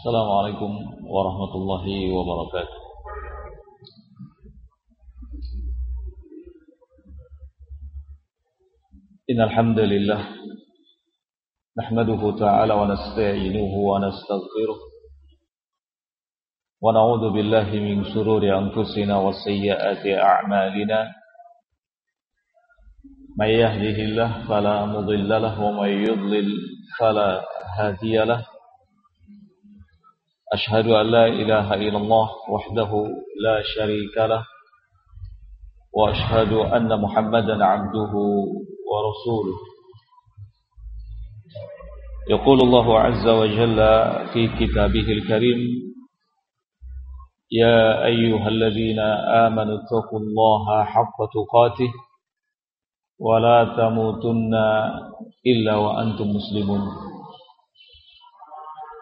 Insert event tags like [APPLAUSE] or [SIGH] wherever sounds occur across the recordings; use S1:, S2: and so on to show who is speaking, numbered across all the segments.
S1: السلام عليكم ورحمة الله وبركاته. إن الحمد لله نحمده تعالى ونستعينه ونستغفره ونعوذ بالله من شرور أنفسنا وسيئات أعمالنا. من يهده الله فلا مضل له ومن يضلل فلا هادي له. أشهد أن لا إله إلا الله وحده لا شريك له وأشهد أن محمدا عبده ورسوله. يقول الله عز وجل في كتابه الكريم يا أيها الذين آمنوا اتقوا الله حق تقاته ولا تموتن إلا وأنتم مسلمون.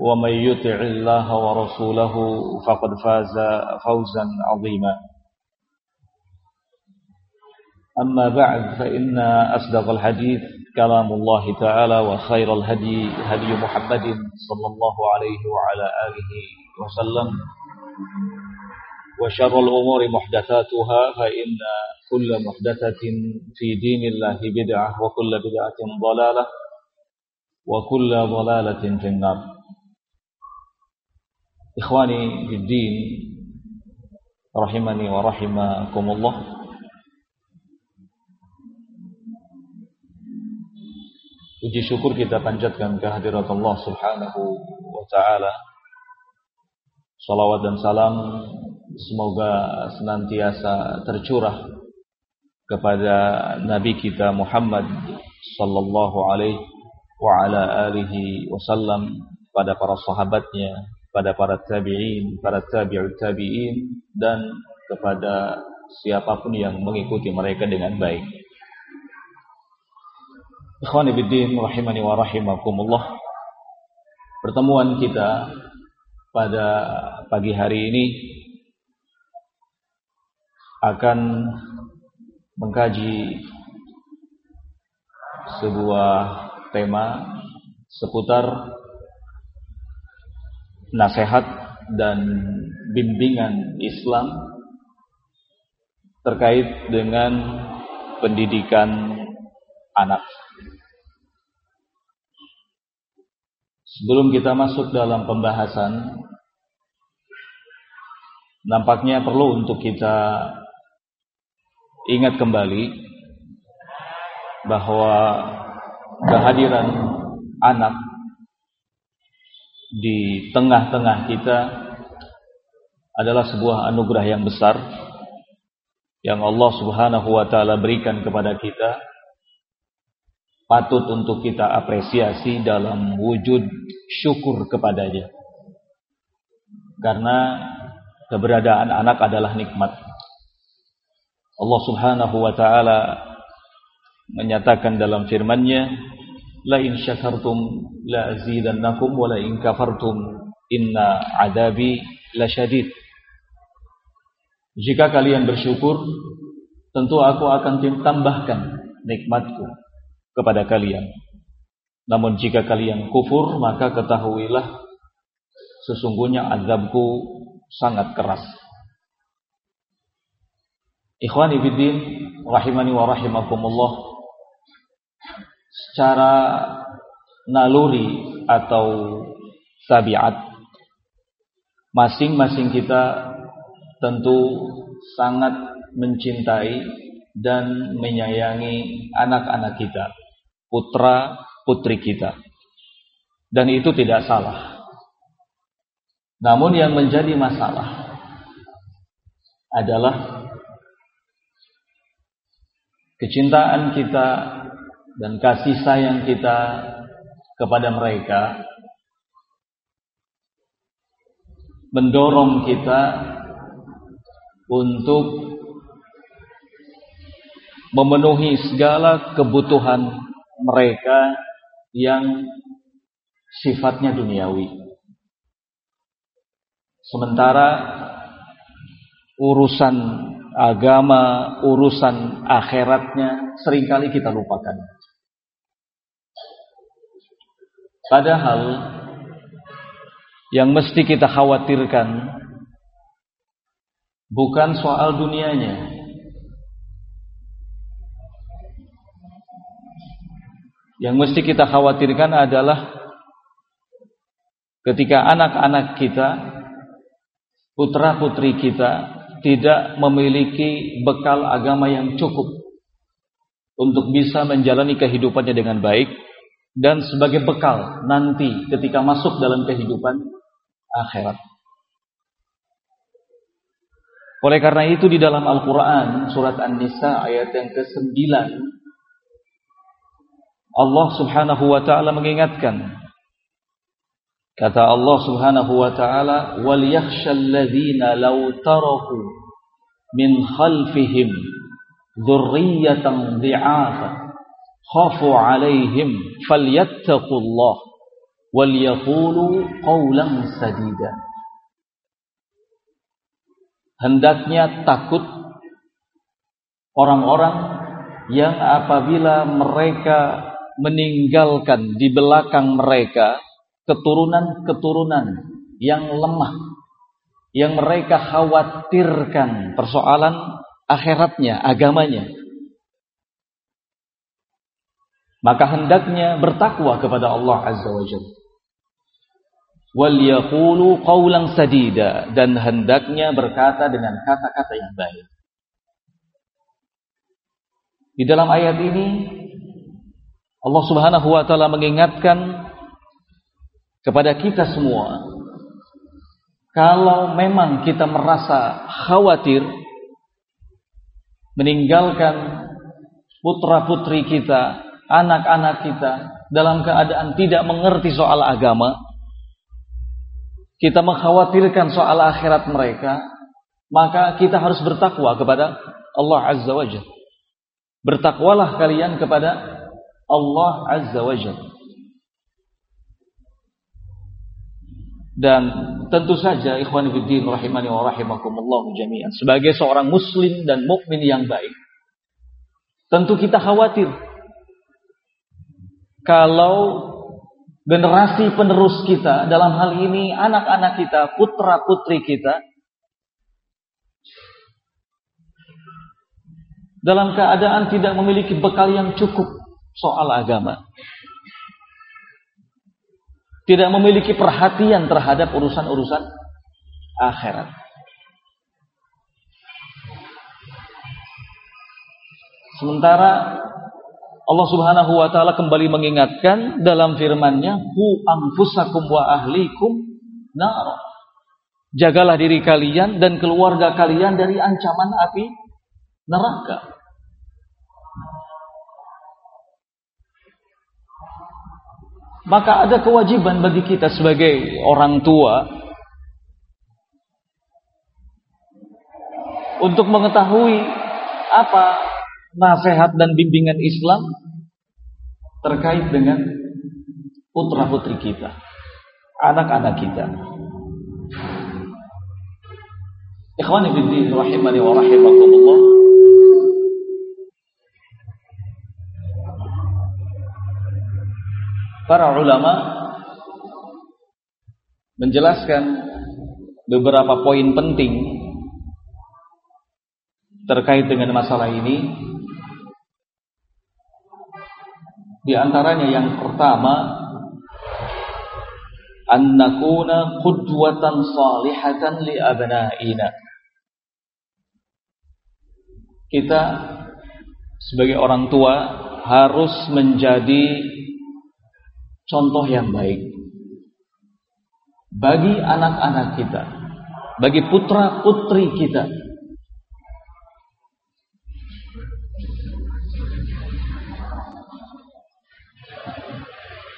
S1: ومن يطع الله ورسوله فقد فاز فوزا عظيما. أما بعد فإن أصدق الحديث كلام الله تعالى وخير الهدي هدي محمد صلى الله عليه وعلى آله وسلم. وشر الأمور محدثاتها فإن كل محدثة في دين الله بدعة وكل بدعة ضلالة وكل ضلالة في النار. Ikhwani Fiddin rahimani wa rahimakumullah. Puji syukur kita panjatkan kehadirat Allah Subhanahu wa taala. Salawat dan salam semoga senantiasa tercurah kepada nabi kita Muhammad sallallahu alaihi wa ala alihi wasallam pada para sahabatnya pada para tabi'in, para tabi'ut tabi'in dan kepada siapa pun yang mengikuti mereka dengan baik. Ikhwani biddin rahimani wa rahimakumullah. Pertemuan kita pada pagi hari ini akan mengkaji sebuah tema seputar nasihat dan bimbingan Islam terkait dengan pendidikan anak. Sebelum kita masuk dalam pembahasan, nampaknya perlu untuk kita ingat kembali bahwa kehadiran anak di tengah-tengah kita adalah sebuah anugerah yang besar yang Allah Subhanahu wa taala berikan kepada kita patut untuk kita apresiasi dalam wujud syukur kepadanya. Karena keberadaan anak adalah nikmat. Allah Subhanahu wa taala menyatakan dalam firman-Nya, "La in syakartum la azidannakum wa la in kafartum inna adabi lasyadid." Jika kalian bersyukur, tentu aku akan tambahkan nikmatku kepada kalian. Namun jika kalian kufur, maka ketahuilah sesungguhnya azabku sangat keras. Ikhwani fiddin, rahimani wa rahimakumullah. Secara naluri atau tabiat masing-masing kita tentu sangat mencintai dan menyayangi anak-anak kita putra putri kita. Dan itu tidak salah. Namun yang menjadi masalah adalah kecintaan kita dan kasih sayang kita kepada mereka mendorong kita untuk memenuhi segala kebutuhan mereka yang sifatnya duniawi. Sementara urusan agama, urusan akhiratnya sering kali kita lupakan. Padahal yang mesti kita khawatirkan bukan soal dunianya. Yang mesti kita khawatirkan adalah ketika anak-anak kita, putra-putri kita tidak memiliki bekal agama yang cukup untuk bisa menjalani kehidupannya dengan baik dan sebagai bekal nanti ketika masuk dalam kehidupan akhirat. Oleh karena itu di dalam Al-Quran surat An-Nisa ayat yang ke-9 Allah subhanahu wa ta'ala mengingatkan kata Allah subhanahu wa ta'ala wal yakhshal ladzina law taraku min khalfihim dzurriyyatan dhi'afa khafu 'alaihim falyattaqullah wal yaqulu qawlan sadida hendaknya takut orang-orang yang apabila mereka meninggalkan di belakang mereka keturunan-keturunan yang lemah yang mereka khawatirkan persoalan akhiratnya, agamanya. Maka hendaknya bertakwa kepada Allah Azza wa Jalla wal yaqulu qawlan sadida dan hendaknya berkata dengan kata-kata yang baik. Di dalam ayat ini Allah Subhanahu wa taala mengingatkan kepada kita semua kalau memang kita merasa khawatir meninggalkan putra-putri kita, anak-anak kita dalam keadaan tidak mengerti soal agama, kita mengkhawatirkan soal akhirat mereka, maka kita harus bertakwa kepada Allah Azza wa Jalla. Bertakwalah kalian kepada Allah Azza wa Jalla. Dan tentu saja ikhwan fillah rahimani wa rahimakumullah jami'an sebagai seorang muslim dan mukmin yang baik tentu kita khawatir kalau generasi penerus kita, dalam hal ini anak-anak kita, putra-putri kita, dalam keadaan tidak memiliki bekal yang cukup soal agama. Tidak memiliki perhatian terhadap urusan-urusan akhirat. Sementara Allah Subhanahu wa taala kembali mengingatkan dalam firman-Nya, "Hu anfusakum wa ahlikum nar." Jagalah diri kalian dan keluarga kalian dari ancaman api neraka. Maka ada kewajiban bagi kita sebagai orang tua untuk mengetahui apa nasihat dan bimbingan Islam terkait dengan putra putri kita, anak-anak kita. Ikhwani rahimani wa rahimakumullah. Para ulama menjelaskan beberapa poin penting terkait dengan masalah ini di antaranya yang pertama an qudwatan salihatan li abnaina. Kita sebagai orang tua harus menjadi contoh yang baik bagi anak-anak kita, bagi putra-putri kita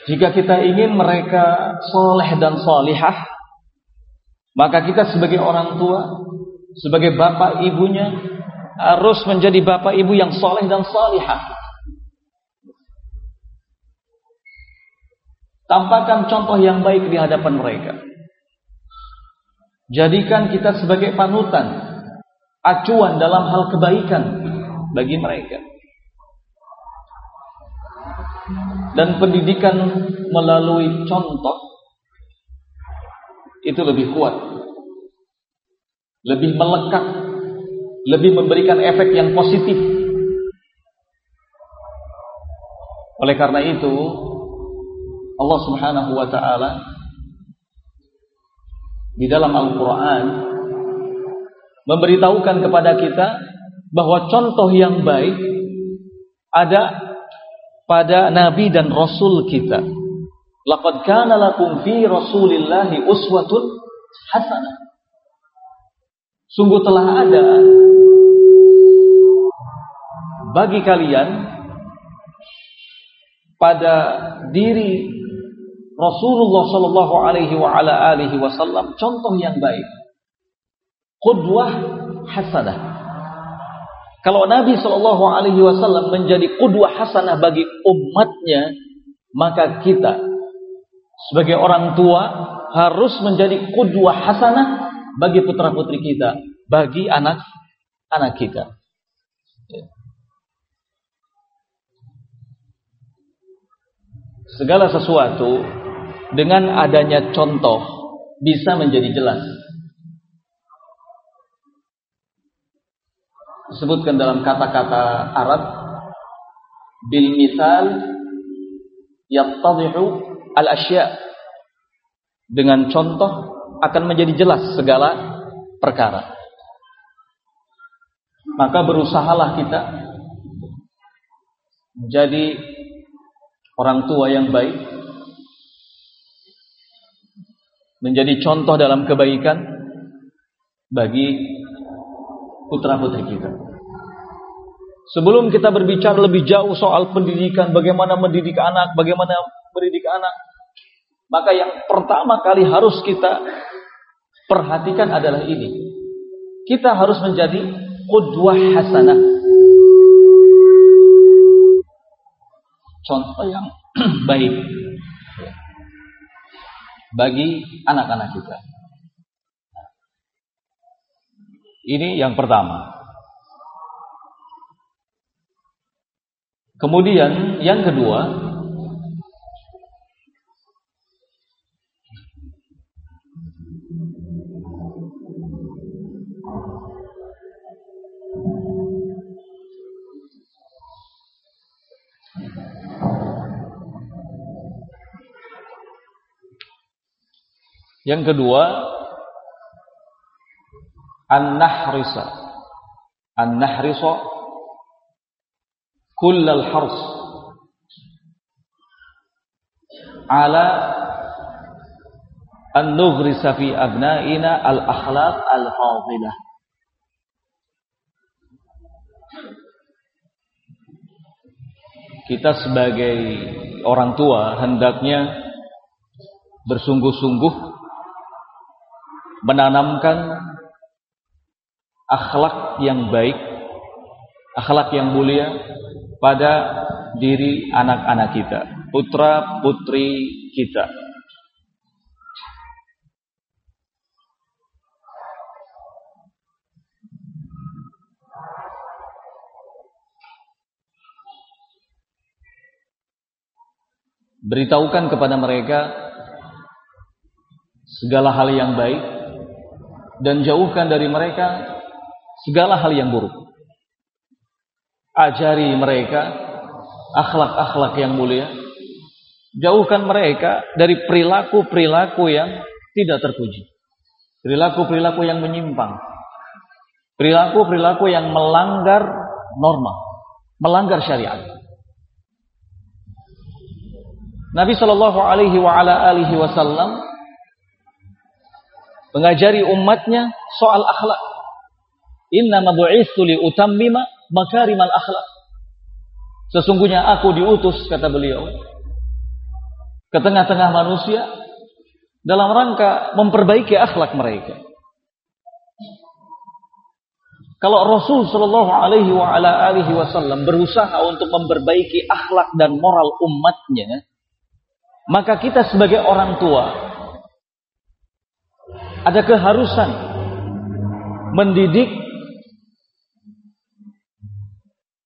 S1: Jika kita ingin mereka soleh dan solihah, Maka kita sebagai orang tua, sebagai bapak ibunya harus menjadi bapak ibu yang soleh dan salihah. Tampakkan contoh yang baik di hadapan mereka. Jadikan kita sebagai panutan, acuan dalam hal kebaikan bagi mereka. Dan pendidikan melalui contoh itu lebih kuat. Lebih melekat, lebih memberikan efek yang positif. Oleh karena itu, Allah Subhanahu wa taala di dalam Al-Qur'an memberitahukan kepada kita bahwa contoh yang baik ada pada nabi dan rasul kita. Laqad kana lakum fi Rasulillahi uswatun hasanah. Sungguh telah ada bagi kalian pada diri Rasulullah Shallallahu Alaihi Wasallam contoh yang baik, qudwah hasanah. Kalau Nabi Shallallahu Alaihi Wasallam menjadi qudwah hasanah bagi umatnya, maka kita sebagai orang tua harus menjadi qudwah hasanah bagi putra putri kita, bagi anak anak kita. Segala sesuatu dengan adanya contoh bisa menjadi jelas. Disebutkan dalam kata-kata Arab bil misal yattadhihu al asya dengan contoh akan menjadi jelas segala perkara. Maka berusahalah kita menjadi orang tua yang baik menjadi contoh dalam kebaikan bagi putra-putri kita. Sebelum kita berbicara lebih jauh soal pendidikan, bagaimana mendidik anak, bagaimana mendidik anak, maka yang pertama kali harus kita perhatikan adalah ini. Kita harus menjadi qudwah hasanah. Contoh yang [CLEARS THROAT] baik bagi anak-anak kita. Ini yang pertama. Kemudian yang kedua, Yang kedua, an-nahrisa. An-nahrisa kullal hars ala an nughrisa fi abna'ina al-akhlaq al-fadilah. Kita sebagai orang tua hendaknya bersungguh-sungguh menanamkan akhlak yang baik, akhlak yang mulia pada diri anak-anak kita, putra putri kita. Beritahukan kepada mereka segala hal yang baik dan jauhkan dari mereka segala hal yang buruk. Ajari mereka akhlak-akhlak yang mulia. Jauhkan mereka dari perilaku-perilaku yang tidak terpuji. Perilaku-perilaku yang menyimpang. Perilaku-perilaku yang melanggar norma, melanggar syariat. Nabi Shallallahu Alaihi Wasallam mengajari umatnya soal akhlak. Inna mabu'ithu li utammima makarimal akhlak. Sesungguhnya aku diutus kata beliau ke tengah-tengah manusia dalam rangka memperbaiki akhlak mereka. Kalau Rasul Shallallahu Alaihi Wasallam berusaha untuk memperbaiki akhlak dan moral umatnya, maka kita sebagai orang tua ada keharusan mendidik,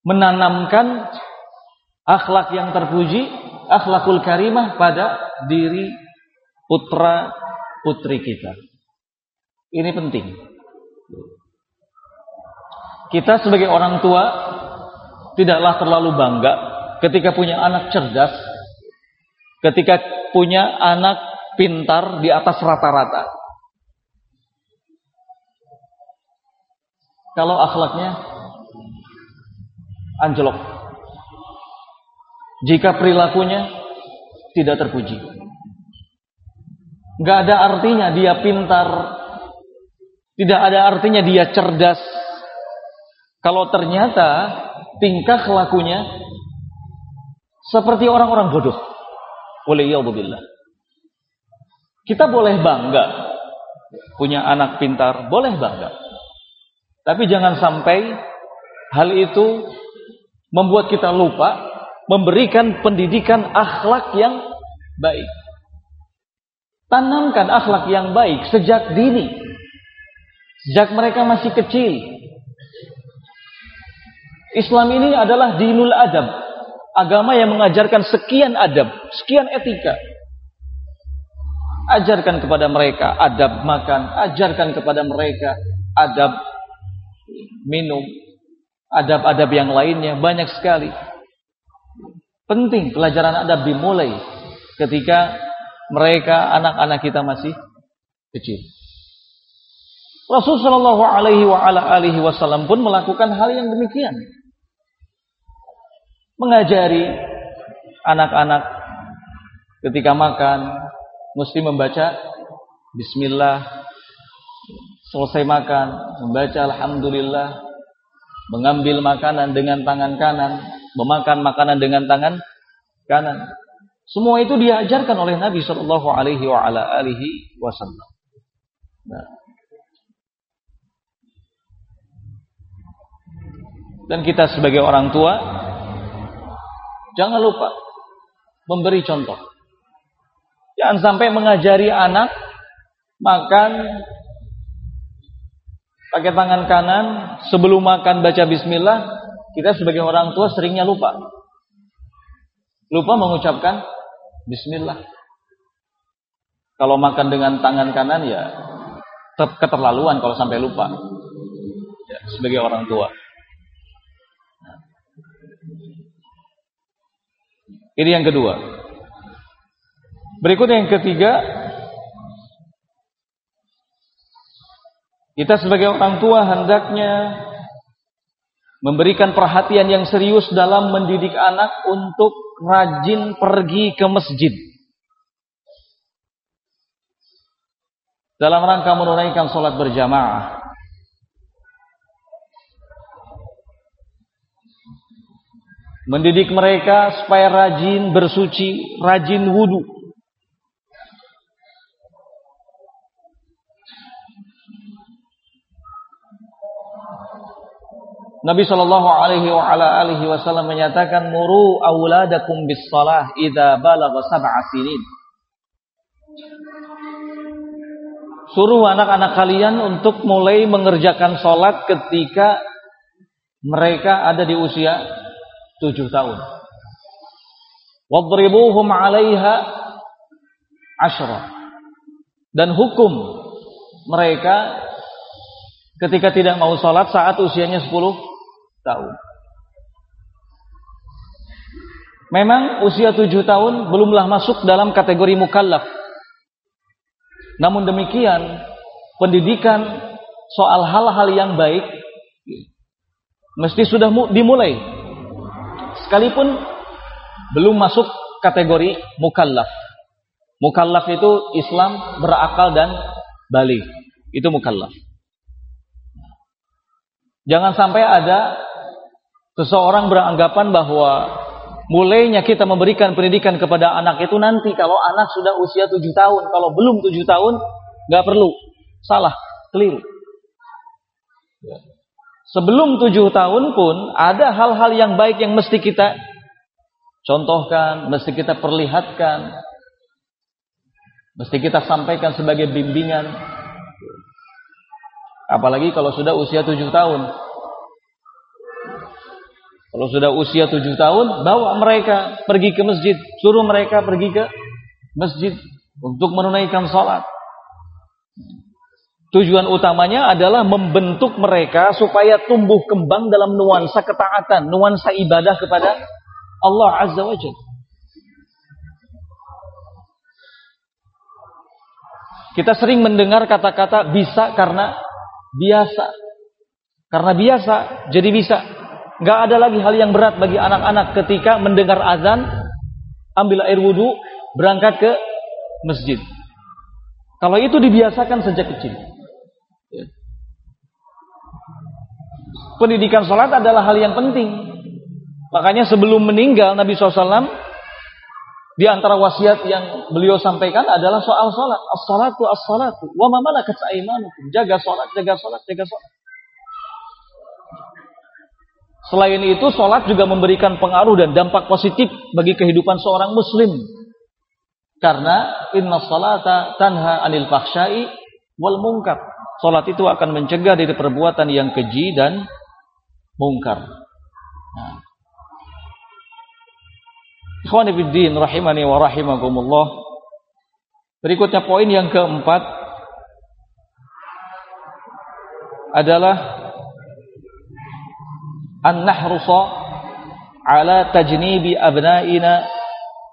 S1: menanamkan akhlak yang terpuji, akhlakul karimah pada diri putra putri kita. Ini penting. Kita sebagai orang tua tidaklah terlalu bangga ketika punya anak cerdas, ketika punya anak pintar di atas rata-rata. Kalau akhlaknya anjlok. Jika perilakunya tidak terpuji. Gak ada artinya dia pintar. Tidak ada artinya dia cerdas. Kalau ternyata tingkah lakunya seperti orang-orang bodoh. Waliyahudzubillah. Kita boleh bangga punya anak pintar, boleh bangga. Tapi jangan sampai hal itu membuat kita lupa memberikan pendidikan akhlak yang baik. Tanamkan akhlak yang baik sejak dini. Sejak mereka masih kecil. Islam ini adalah dinul adab. Agama yang mengajarkan sekian adab, sekian etika. Ajarkan kepada mereka adab makan, ajarkan kepada mereka adab minum, adab-adab yang lainnya banyak sekali. Penting pelajaran adab dimulai ketika mereka anak-anak kita masih kecil. Rasul Shallallahu Alaihi Wasallam pun melakukan hal yang demikian, mengajari anak-anak ketika makan mesti membaca Bismillah, selesai makan membaca Alhamdulillah, mengambil makanan dengan tangan kanan, memakan makanan dengan tangan kanan. Semua itu diajarkan oleh Nabi Shallallahu Alaihi Wasallam. Nah. Dan kita sebagai orang tua jangan lupa memberi contoh. Jangan sampai mengajari anak makan pakai tangan kanan sebelum makan baca bismillah. Kita sebagai orang tua seringnya lupa. Lupa mengucapkan Bismillah. Kalau makan dengan tangan kanan ya keterlaluan kalau sampai lupa. Ya, sebagai orang tua. Ini yang kedua. Berikut yang ketiga. Kita sebagai orang tua hendaknya memberikan perhatian yang serius dalam mendidik anak untuk rajin pergi ke masjid. Dalam rangka menunaikan sholat berjamaah. Mendidik mereka supaya rajin bersuci, rajin wudhu. Nabi Shallallahu Alaihi Wasallam menyatakan muru awladakum bis salah idza balagha sab'a. Suruh anak-anak kalian untuk mulai mengerjakan sholat ketika mereka ada di usia tujuh tahun. Wadribuhum 'alaiha ashra. Dan hukum mereka ketika tidak mau sholat saat usianya 10 tahun. Memang usia 7 tahun belumlah masuk dalam kategori mukallaf. Namun demikian, pendidikan soal hal-hal yang baik mesti sudah dimulai. Sekalipun belum masuk kategori mukallaf. Mukallaf itu Islam berakal dan balik. Itu mukallaf. Jangan sampai ada seseorang beranggapan bahwa mulainya kita memberikan pendidikan kepada anak itu nanti kalau anak sudah usia tujuh tahun. Kalau belum tujuh tahun, nggak perlu. Salah, keliru. Ya. Sebelum tujuh tahun pun ada hal-hal yang baik yang mesti kita contohkan, mesti kita perlihatkan, mesti kita sampaikan sebagai bimbingan. Apalagi kalau sudah usia tujuh tahun. Kalau sudah usia tujuh tahun, bawa mereka pergi ke masjid. Suruh mereka pergi ke masjid untuk menunaikan sholat. Tujuan utamanya adalah membentuk mereka supaya tumbuh kembang dalam nuansa ketaatan, nuansa ibadah kepada Allah Azza wa Jalla. Kita sering mendengar kata-kata bisa karena biasa. Karena biasa, jadi bisa. Gak ada lagi hal yang berat bagi anak-anak ketika mendengar azan, ambil air wudhu, berangkat ke masjid. Kalau itu dibiasakan sejak kecil. Ya. Pendidikan sholat adalah hal yang penting. Makanya sebelum meninggal Nabi SAW di antara wasiat yang beliau sampaikan adalah soal sholat. As-salatu as-salatu. Wa ma malakat Jaga sholat, jaga sholat, jaga sholat. Selain itu, sholat juga memberikan pengaruh dan dampak positif bagi kehidupan seorang muslim. Karena inna salata tanha anil fahsyai wal mungkar. Sholat itu akan mencegah dari perbuatan yang keji dan mungkar. Nah. Ikhwanifiddin rahimani wa rahimakumullah. Berikutnya poin yang keempat adalah an nahrusa ala tajnibi abnaina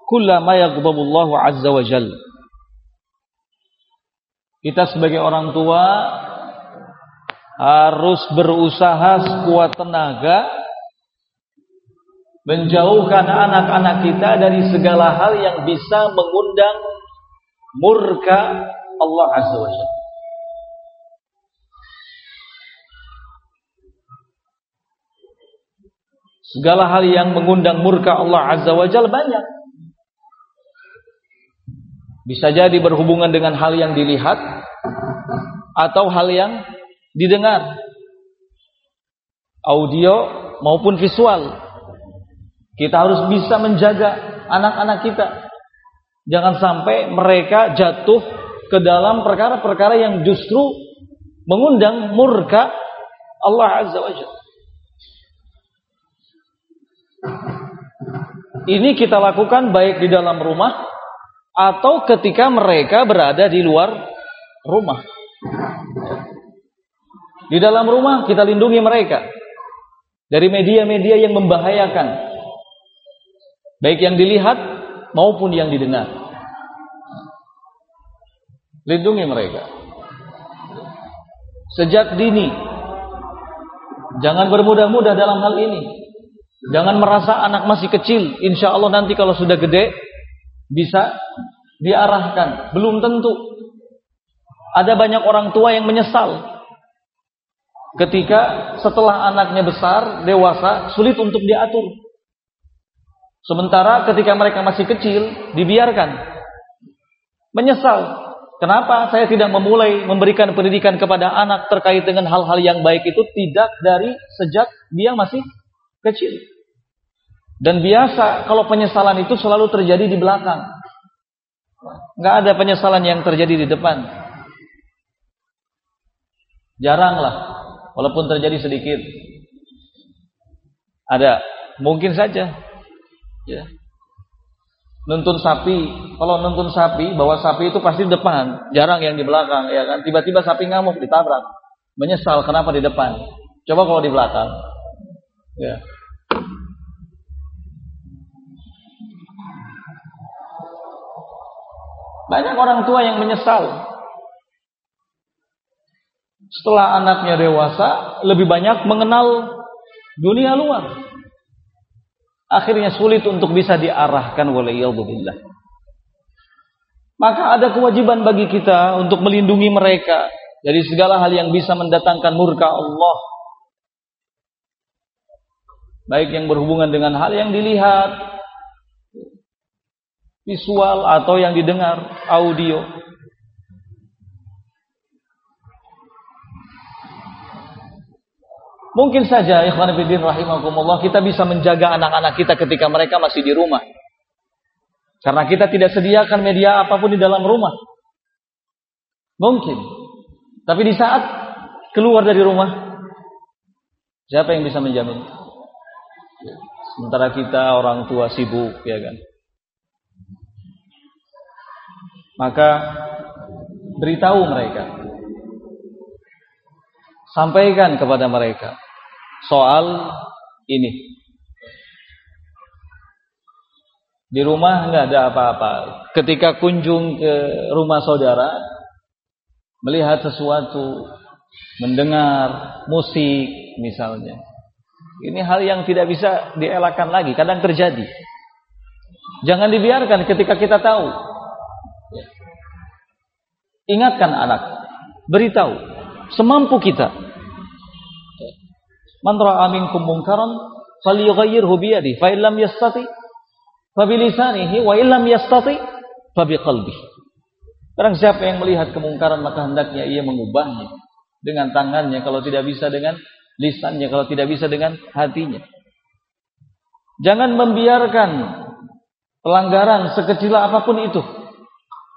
S1: kulla ma yaghdabu Allah azza wa jalla. Kita sebagai orang tua harus berusaha sekuat tenaga menjauhkan anak-anak kita dari segala hal yang bisa mengundang murka Allah azza wa jalla. Segala hal yang mengundang murka Allah Azza wa Jal banyak. Bisa jadi berhubungan dengan hal yang dilihat atau hal yang didengar. Audio maupun visual. Kita harus bisa menjaga anak-anak kita. Jangan sampai mereka jatuh ke dalam perkara-perkara yang justru mengundang murka Allah Azza wa Jalla. Ini kita lakukan baik di dalam rumah atau ketika mereka berada di luar rumah. Di dalam rumah kita lindungi mereka dari media-media yang membahayakan. Baik yang dilihat maupun yang didengar. Lindungi mereka. Sejak dini. Jangan bermudah-mudah dalam hal ini. Jangan merasa anak masih kecil, insya Allah nanti kalau sudah gede bisa diarahkan. Belum tentu. Ada banyak orang tua yang menyesal ketika setelah anaknya besar, dewasa, sulit untuk diatur. Sementara ketika mereka masih kecil, dibiarkan. Menyesal. Kenapa saya tidak memulai memberikan pendidikan kepada anak terkait dengan hal-hal yang baik itu tidak dari sejak dia masih kecil. Dan biasa kalau penyesalan itu selalu terjadi di belakang. Nggak ada penyesalan yang terjadi di depan. Jarang lah, walaupun terjadi sedikit. Ada, mungkin saja. Ya. Nuntun sapi, kalau nuntun sapi, bawa sapi itu pasti di depan, jarang yang di belakang, ya kan? Tiba-tiba sapi ngamuk ditabrak, menyesal kenapa di depan. Coba kalau di belakang, ya Banyak orang tua yang menyesal. Setelah anaknya dewasa, lebih banyak mengenal dunia luar. Akhirnya sulit untuk bisa diarahkan oleh billah. Maka ada kewajiban bagi kita untuk melindungi mereka dari segala hal yang bisa mendatangkan murka Allah. Baik yang berhubungan dengan hal yang dilihat visual atau yang didengar audio. Mungkin saja ikhwan fillah rahimakumullah kita bisa menjaga anak-anak kita ketika mereka masih di rumah. Karena kita tidak sediakan media apa pun di dalam rumah. Mungkin. Tapi di saat keluar dari rumah, siapa yang bisa menjamin? Sementara kita orang tua sibuk, ya kan? Maka beritahu mereka. Sampaikan kepada mereka soal ini. Di rumah nggak ada apa-apa. Ketika kunjung ke rumah saudara, melihat sesuatu, mendengar musik misalnya. Ini hal yang tidak bisa dielakkan lagi, kadang terjadi. Jangan dibiarkan ketika kita tahu. Ingatkan anak, beritahu semampu kita. Man ra'a minkum munkaran falyughayyirhu bi yadihi fa illam yastati fa bi lisanihi wa illam yastati fa bi qalbihi. Barang siapa yang melihat kemungkaran maka hendaknya ia mengubahnya dengan tangannya kalau tidak bisa dengan lisannya kalau tidak bisa dengan hatinya. Jangan membiarkan pelanggaran sekecil apa pun itu.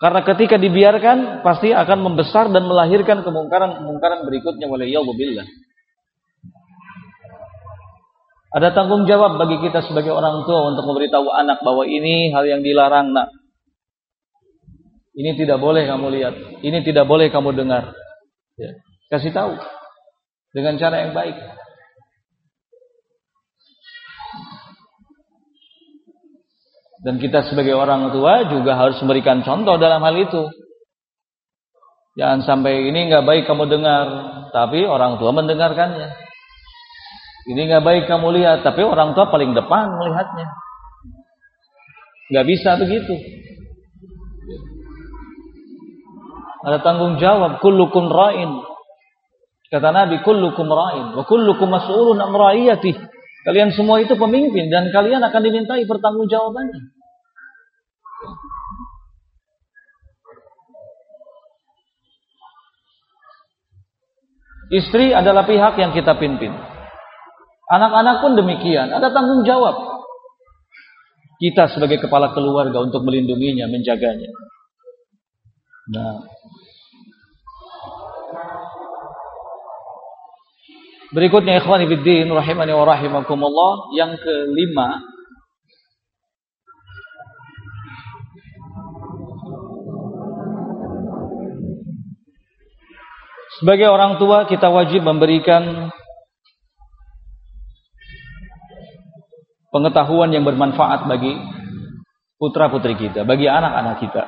S1: Karena ketika dibiarkan pasti akan membesar dan melahirkan kemungkaran-kemungkaran berikutnya oleh billah. Ada tanggung jawab bagi kita sebagai orang tua untuk memberitahu anak bahwa ini hal yang dilarang, nak. Ini tidak boleh kamu lihat, ini tidak boleh kamu dengar. Ya. Kasih tahu dengan cara yang baik. Dan kita sebagai orang tua juga harus memberikan contoh dalam hal itu. Jangan sampai ini nggak baik kamu dengar, tapi orang tua mendengarkannya. Ini nggak baik kamu lihat, tapi orang tua paling depan melihatnya. Nggak bisa begitu. Ada tanggung jawab. Kullukum ra'in. Kata Nabi, kullukum ra'in. Wa kullukum mas'ulun am ra'iyatih. Kalian semua itu pemimpin dan kalian akan dimintai pertanggungjawabannya. Istri adalah pihak yang kita pimpin. Anak-anak pun demikian, ada tanggung jawab. Kita sebagai kepala keluarga untuk melindunginya, menjaganya. Nah, Berikutnya ikhwan fillah rahimani wa rahimakumullah yang kelima Sebagai orang tua kita wajib memberikan pengetahuan yang bermanfaat bagi putra-putri kita, bagi anak-anak kita.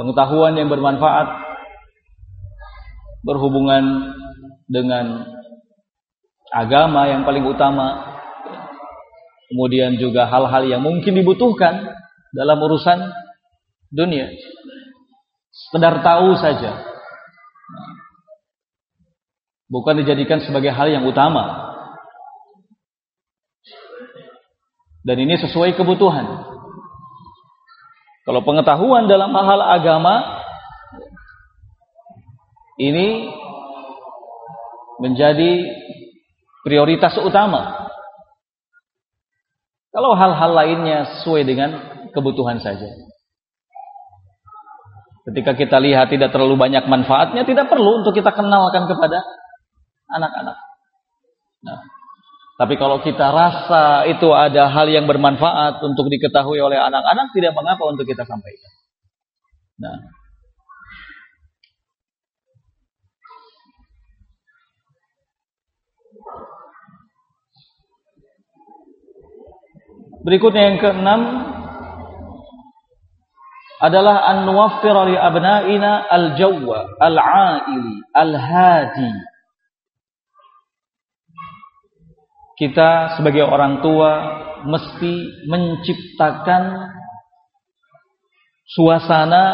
S1: Pengetahuan yang bermanfaat berhubungan dengan agama yang paling utama, kemudian juga hal-hal yang mungkin dibutuhkan dalam urusan dunia. Sekedar tahu saja. Bukan dijadikan sebagai hal yang utama. Dan ini sesuai kebutuhan. Kalau pengetahuan dalam hal agama ini menjadi prioritas utama. Kalau hal-hal lainnya sesuai dengan kebutuhan saja. Ketika kita lihat tidak terlalu banyak manfaatnya, tidak perlu untuk kita kenalkan kepada anak-anak. Nah, tapi kalau kita rasa itu ada hal yang bermanfaat untuk diketahui oleh anak-anak, tidak mengapa untuk kita sampaikan. Nah. Berikutnya yang keenam adalah an nuwaffira li abna'ina al-jawwa al-'aili al-hadi kita sebagai orang tua mesti menciptakan suasana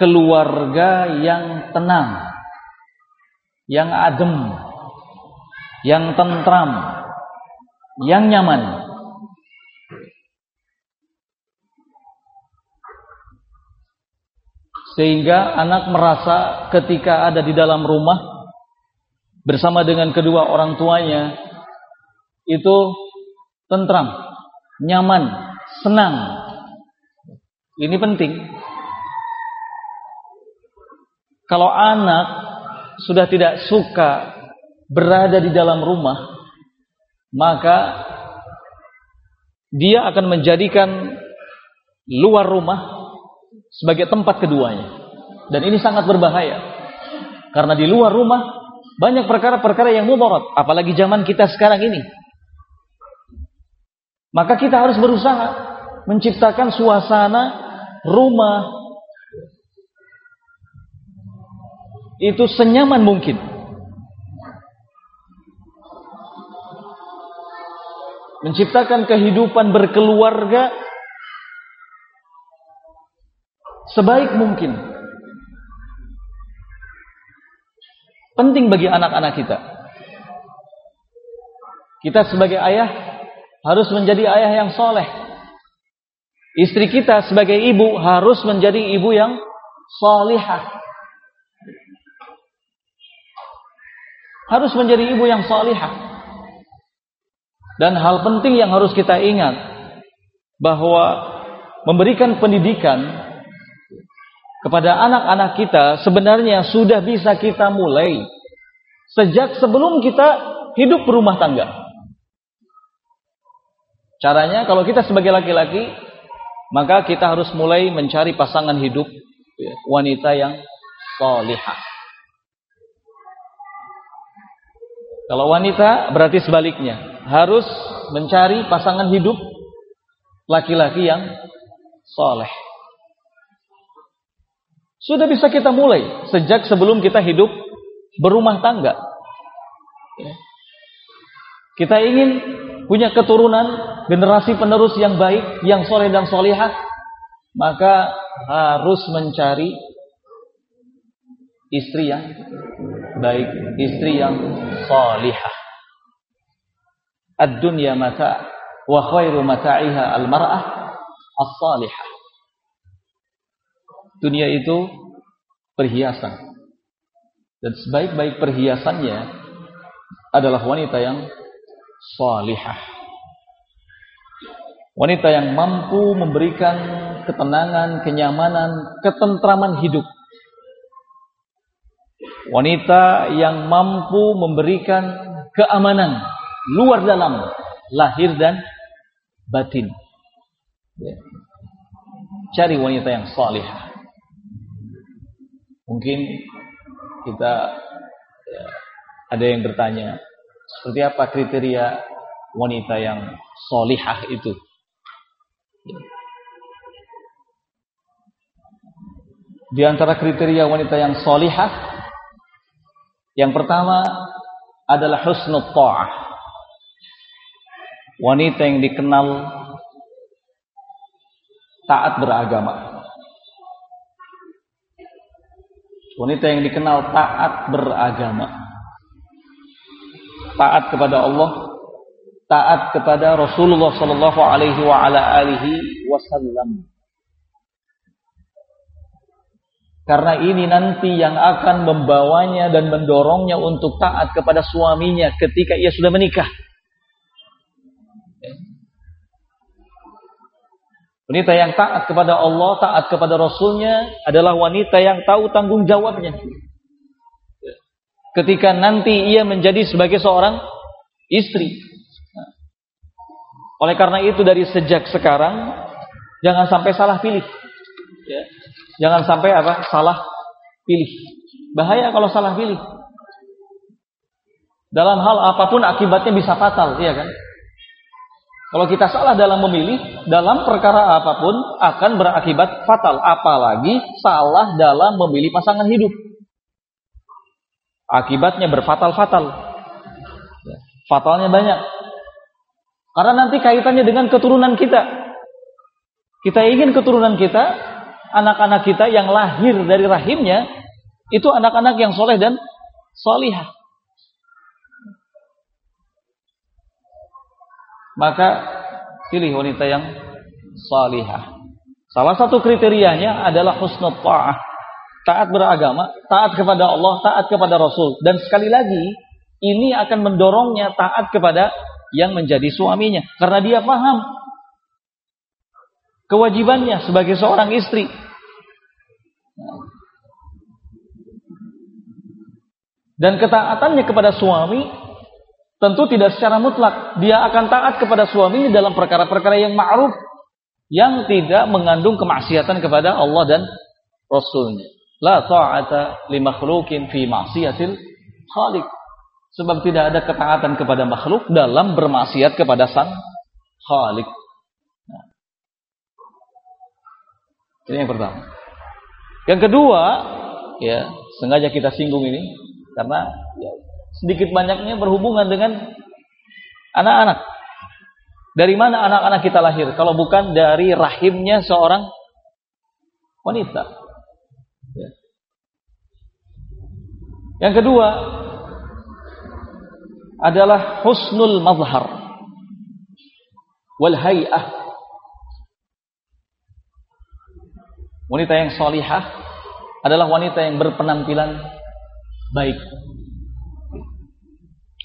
S1: keluarga yang tenang, yang adem, yang tentram, yang nyaman.
S2: Sehingga anak merasa ketika ada di dalam rumah bersama dengan kedua orang tuanya itu tentram, nyaman, senang. Ini penting. Kalau anak sudah tidak suka berada di dalam rumah, maka dia akan menjadikan luar rumah sebagai tempat keduanya. Dan ini sangat berbahaya. Karena di luar rumah banyak perkara-perkara yang mudarat, apalagi zaman kita sekarang ini. Maka kita harus berusaha menciptakan suasana rumah itu senyaman mungkin. Menciptakan kehidupan berkeluarga sebaik mungkin. Penting bagi anak-anak kita. Kita sebagai ayah harus menjadi ayah yang soleh. Istri kita sebagai ibu harus menjadi ibu yang solihah. Harus menjadi ibu yang solihah. Dan hal penting yang harus kita ingat bahwa memberikan pendidikan kepada anak-anak kita sebenarnya sudah bisa kita mulai sejak sebelum kita hidup berumah tangga. Caranya kalau kita sebagai laki-laki maka kita harus mulai mencari pasangan hidup ya, wanita yang solihah. Kalau wanita berarti sebaliknya harus mencari pasangan hidup laki-laki yang soleh. Sudah bisa kita mulai sejak sebelum kita hidup berumah tangga. Ya. Kita ingin punya keturunan generasi penerus yang baik, yang soleh dan solihah, maka harus mencari istri yang baik, istri yang solihah. Ad-dunya mata wa khairu mata'iha al-mar'ah as-salihah. Dunia itu perhiasan. Dan sebaik-baik perhiasannya adalah wanita yang salihah. Wanita yang mampu memberikan ketenangan, kenyamanan, ketentraman hidup. Wanita yang mampu memberikan keamanan luar dalam, lahir dan batin. Ya. Cari wanita yang salihah. Mungkin kita ya, ada yang bertanya, seperti apa kriteria wanita yang solihah itu? Di antara kriteria wanita yang solihah, yang pertama adalah husnul ta'ah. Wanita yang dikenal taat beragama. Wanita yang dikenal taat beragama. Taat kepada Allah, taat kepada Rasulullah sallallahu alaihi wa ala alihi wasallam. Karena ini nanti yang akan membawanya dan mendorongnya untuk taat kepada suaminya ketika ia sudah menikah. Wanita yang taat kepada Allah, taat kepada Rasulnya adalah wanita yang tahu tanggung jawabnya. Ketika nanti ia menjadi sebagai seorang istri. Oleh karena itu dari sejak sekarang jangan sampai salah pilih. Ya. Jangan sampai apa? Salah pilih. Bahaya kalau salah pilih. Dalam hal apa pun akibatnya bisa fatal, iya kan? Kalau kita salah dalam memilih, dalam perkara apa pun akan berakibat fatal. Apalagi salah dalam memilih pasangan hidup. Akibatnya berfatal-fatal. Fatalnya banyak. Karena nanti kaitannya dengan keturunan kita. Kita ingin keturunan kita, anak-anak kita yang lahir dari rahimnya, itu anak-anak yang soleh dan solihah. Maka pilih wanita yang salihah. Salah satu kriterianya adalah husnul ta'ah, taat beragama, taat kepada Allah, taat kepada Rasul. Dan sekali lagi, ini akan mendorongnya taat kepada yang menjadi suaminya. Karena dia paham kewajibannya sebagai seorang istri. Dan ketaatannya kepada suami tentu tidak secara mutlak. Dia akan taat kepada suaminya dalam perkara-perkara yang ma'ruf yang tidak mengandung kemaksiatan kepada Allah dan Rasulnya. La ta'ata li makhlukin fi ma'siyatil khaliq. Sebab tidak ada ketaatan kepada makhluk dalam bermaksiat kepada sang khalik. Nah. Ini yang pertama. Yang kedua, ya sengaja kita singgung ini karena ya, sedikit banyaknya berhubungan dengan anak-anak. Dari mana anak-anak kita lahir? Kalau bukan dari rahimnya seorang wanita. Yang kedua adalah husnul mazhar wal hay'ah. Wanita yang salihah adalah wanita yang berpenampilan baik.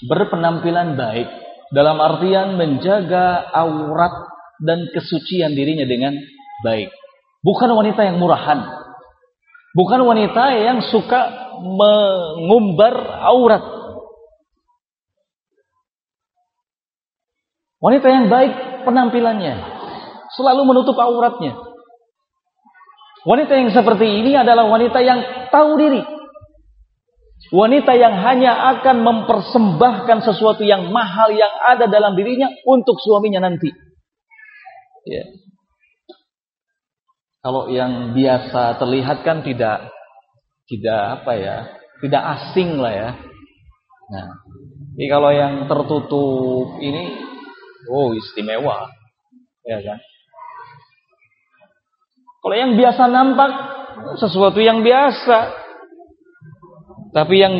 S2: Berpenampilan baik dalam artian menjaga aurat dan kesucian dirinya dengan baik. Bukan wanita yang murahan. Bukan wanita yang suka mengumbar aurat. Wanita yang baik penampilannya, selalu menutup auratnya. Wanita yang seperti ini adalah wanita yang tahu diri. Wanita yang hanya akan mempersembahkan sesuatu yang mahal yang ada dalam dirinya untuk suaminya nanti. Ya. Kalau yang biasa terlihat kan tidak tidak apa ya, tidak asing lah ya. Nah, ini kalau yang tertutup ini, oh istimewa, ya kan? Kalau yang biasa nampak sesuatu yang biasa, tapi yang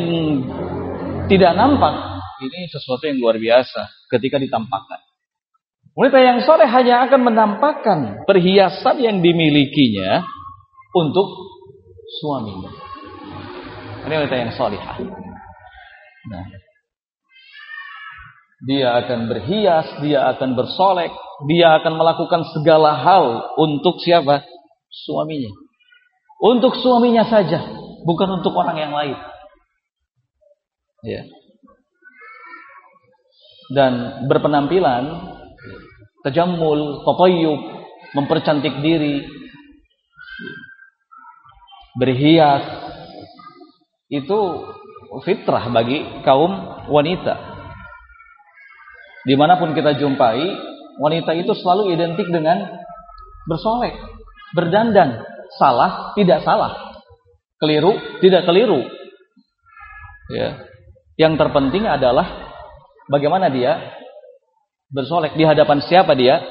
S2: tidak nampak ini sesuatu yang luar biasa ketika ditampakkan. Wanita yang sore hanya akan menampakkan perhiasan yang dimilikinya untuk suaminya. Ini wanita yang solihah. Nah, dia akan berhias, dia akan bersolek, dia akan melakukan segala hal untuk siapa? Suaminya. Untuk suaminya saja, bukan untuk orang yang lain. Ya. Dan berpenampilan, tajamul, tatayyub, mempercantik diri, berhias, itu fitrah bagi kaum wanita. Di mana pun kita jumpai, wanita itu selalu identik dengan bersolek, berdandan, salah, tidak salah, keliru, tidak keliru. Ya. Yang terpenting adalah bagaimana dia bersolek di hadapan siapa dia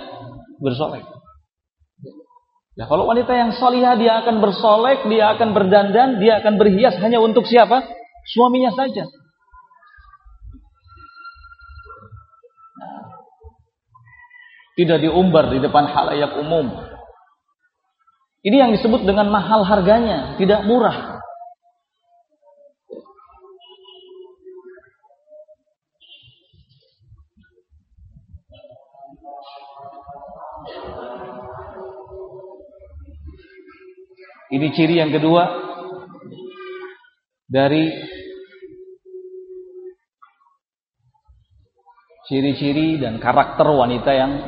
S2: bersolek. Ya, kalau wanita yang solihah dia akan bersolek, dia akan berdandan, dia akan berhias hanya untuk siapa? Suaminya saja. Nah, tidak diumbar di depan halayak umum. Ini yang disebut dengan mahal harganya, tidak murah. Ini ciri yang kedua dari ciri-ciri dan karakter wanita yang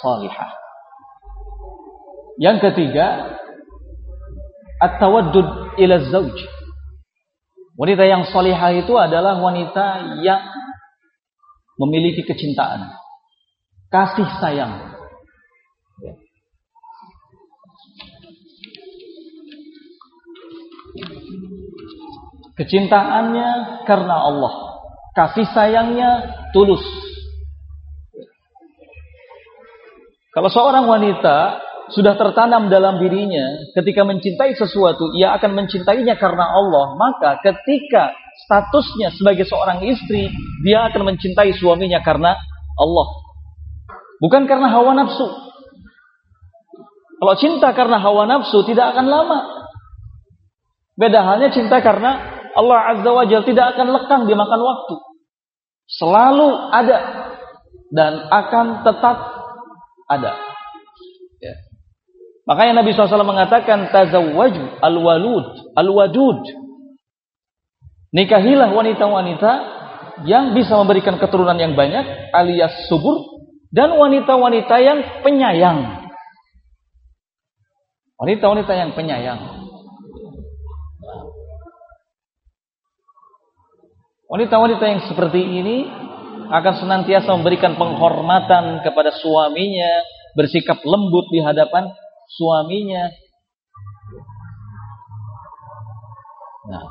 S2: salihah. Yang ketiga, at-tawaddud ila zauj. Wanita yang salihah itu adalah wanita yang memiliki kecintaan, kasih sayang Kecintaannya karena Allah. Kasih sayangnya tulus. Kalau seorang wanita sudah tertanam dalam dirinya ketika mencintai sesuatu, ia akan mencintainya karena Allah. Maka ketika statusnya sebagai seorang istri, dia akan mencintai suaminya karena Allah. Bukan karena hawa nafsu. Kalau cinta karena hawa nafsu tidak akan lama. Beda halnya cinta karena Allah Azza wa Jalla tidak akan lekang dimakan waktu. Selalu ada dan akan tetap ada. Ya. Makanya Nabi SAW mengatakan tazawwaju al-walud al-wadud. Nikahilah wanita-wanita yang bisa memberikan keturunan yang banyak alias subur dan wanita-wanita yang penyayang. Wanita-wanita yang penyayang. Wanita-wanita yang seperti ini akan senantiasa memberikan penghormatan kepada suaminya, bersikap lembut di hadapan suaminya. Nah,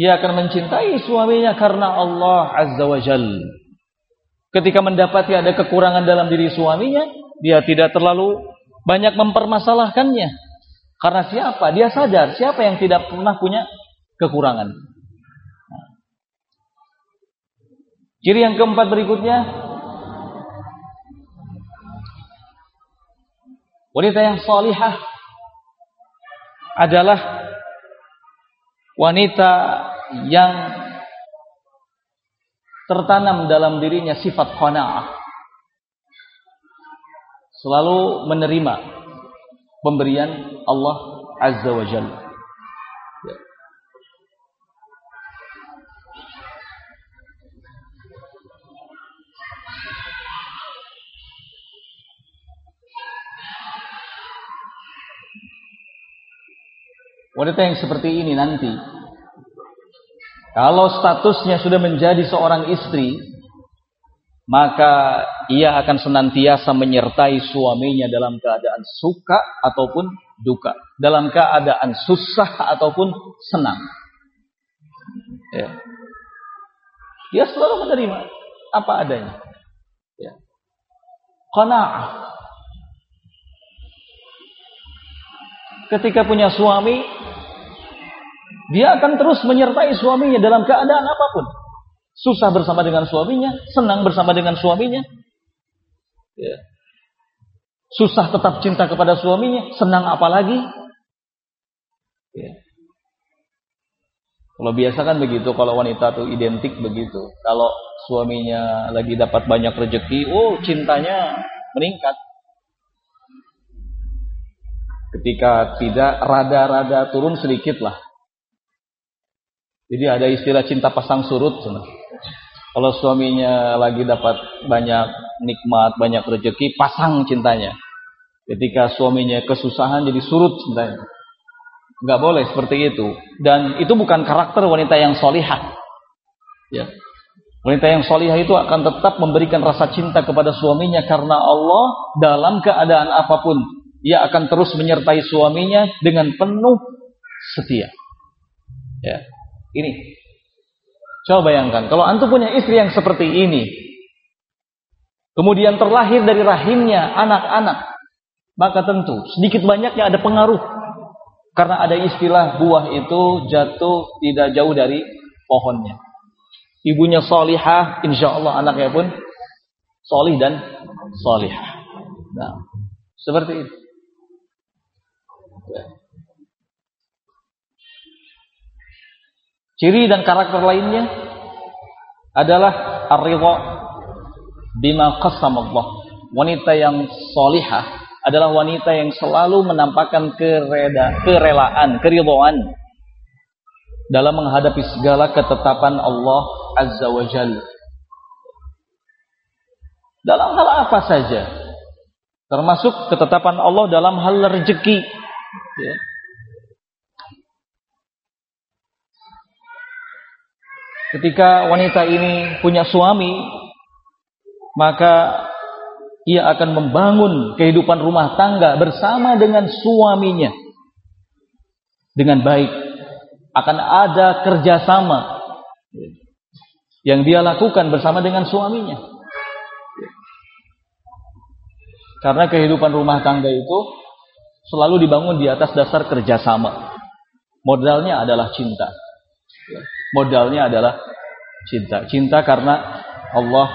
S2: ia akan mencintai suaminya karena Allah Azza wa Jal. Ketika mendapati ada kekurangan dalam diri suaminya, dia tidak terlalu banyak mempermasalahkannya. Karena siapa? Dia sadar siapa yang tidak pernah punya kekurangan. Ciri yang keempat berikutnya Wanita yang salihah adalah wanita yang tertanam dalam dirinya sifat qanaah. Selalu menerima pemberian Allah Azza wa Jalla. Wanita yang seperti ini nanti kalau statusnya sudah menjadi seorang istri maka ia akan senantiasa menyertai suaminya dalam keadaan suka ataupun duka, dalam keadaan susah ataupun senang. Ya. Dia selalu menerima apa adanya. Ya. Qanaah. Ketika punya suami, dia akan terus menyertai suaminya dalam keadaan apa pun. Susah bersama dengan suaminya, senang bersama dengan suaminya. Ya. Susah tetap cinta kepada suaminya, senang apalagi. Ya. Kalau biasa kan begitu, kalau wanita tuh identik begitu. Kalau suaminya lagi dapat banyak rezeki, oh cintanya meningkat. Ketika tidak, rada-rada turun sedikit lah. Jadi ada istilah cinta pasang surut. Kalau suaminya lagi dapat banyak nikmat, banyak rezeki, pasang cintanya. Ketika suaminya kesusahan jadi surut cintanya. Enggak boleh seperti itu. Dan itu bukan karakter wanita yang solihah. Ya. Wanita yang solihah itu akan tetap memberikan rasa cinta kepada suaminya karena Allah dalam keadaan apa pun. Ia akan terus menyertai suaminya dengan penuh setia. Ya. Ini. Coba bayangkan, kalau antum punya istri yang seperti ini, kemudian terlahir dari rahimnya anak-anak, maka tentu sedikit banyaknya ada pengaruh. Karena ada istilah buah itu jatuh tidak jauh dari pohonnya. Ibunya solihah, insya Allah anaknya pun solih dan solihah. Nah, seperti itu. Ciri dan karakter lainnya adalah ar-ridha bima Allah. Wanita yang solihah adalah wanita yang selalu menampakkan kereda, kerelaan, keridhaan dalam menghadapi segala ketetapan Allah Azza wa Jalla. Dalam hal apa saja. Termasuk ketetapan Allah dalam hal rezeki. Ya. Ketika wanita ini punya suami, maka ia akan membangun kehidupan rumah tangga bersama dengan suaminya dengan baik. Akan ada kerjasama yang dia lakukan bersama dengan suaminya. Karena kehidupan rumah tangga itu selalu dibangun di atas dasar kerjasama. Modalnya adalah cinta modalnya adalah cinta. Cinta karena Allah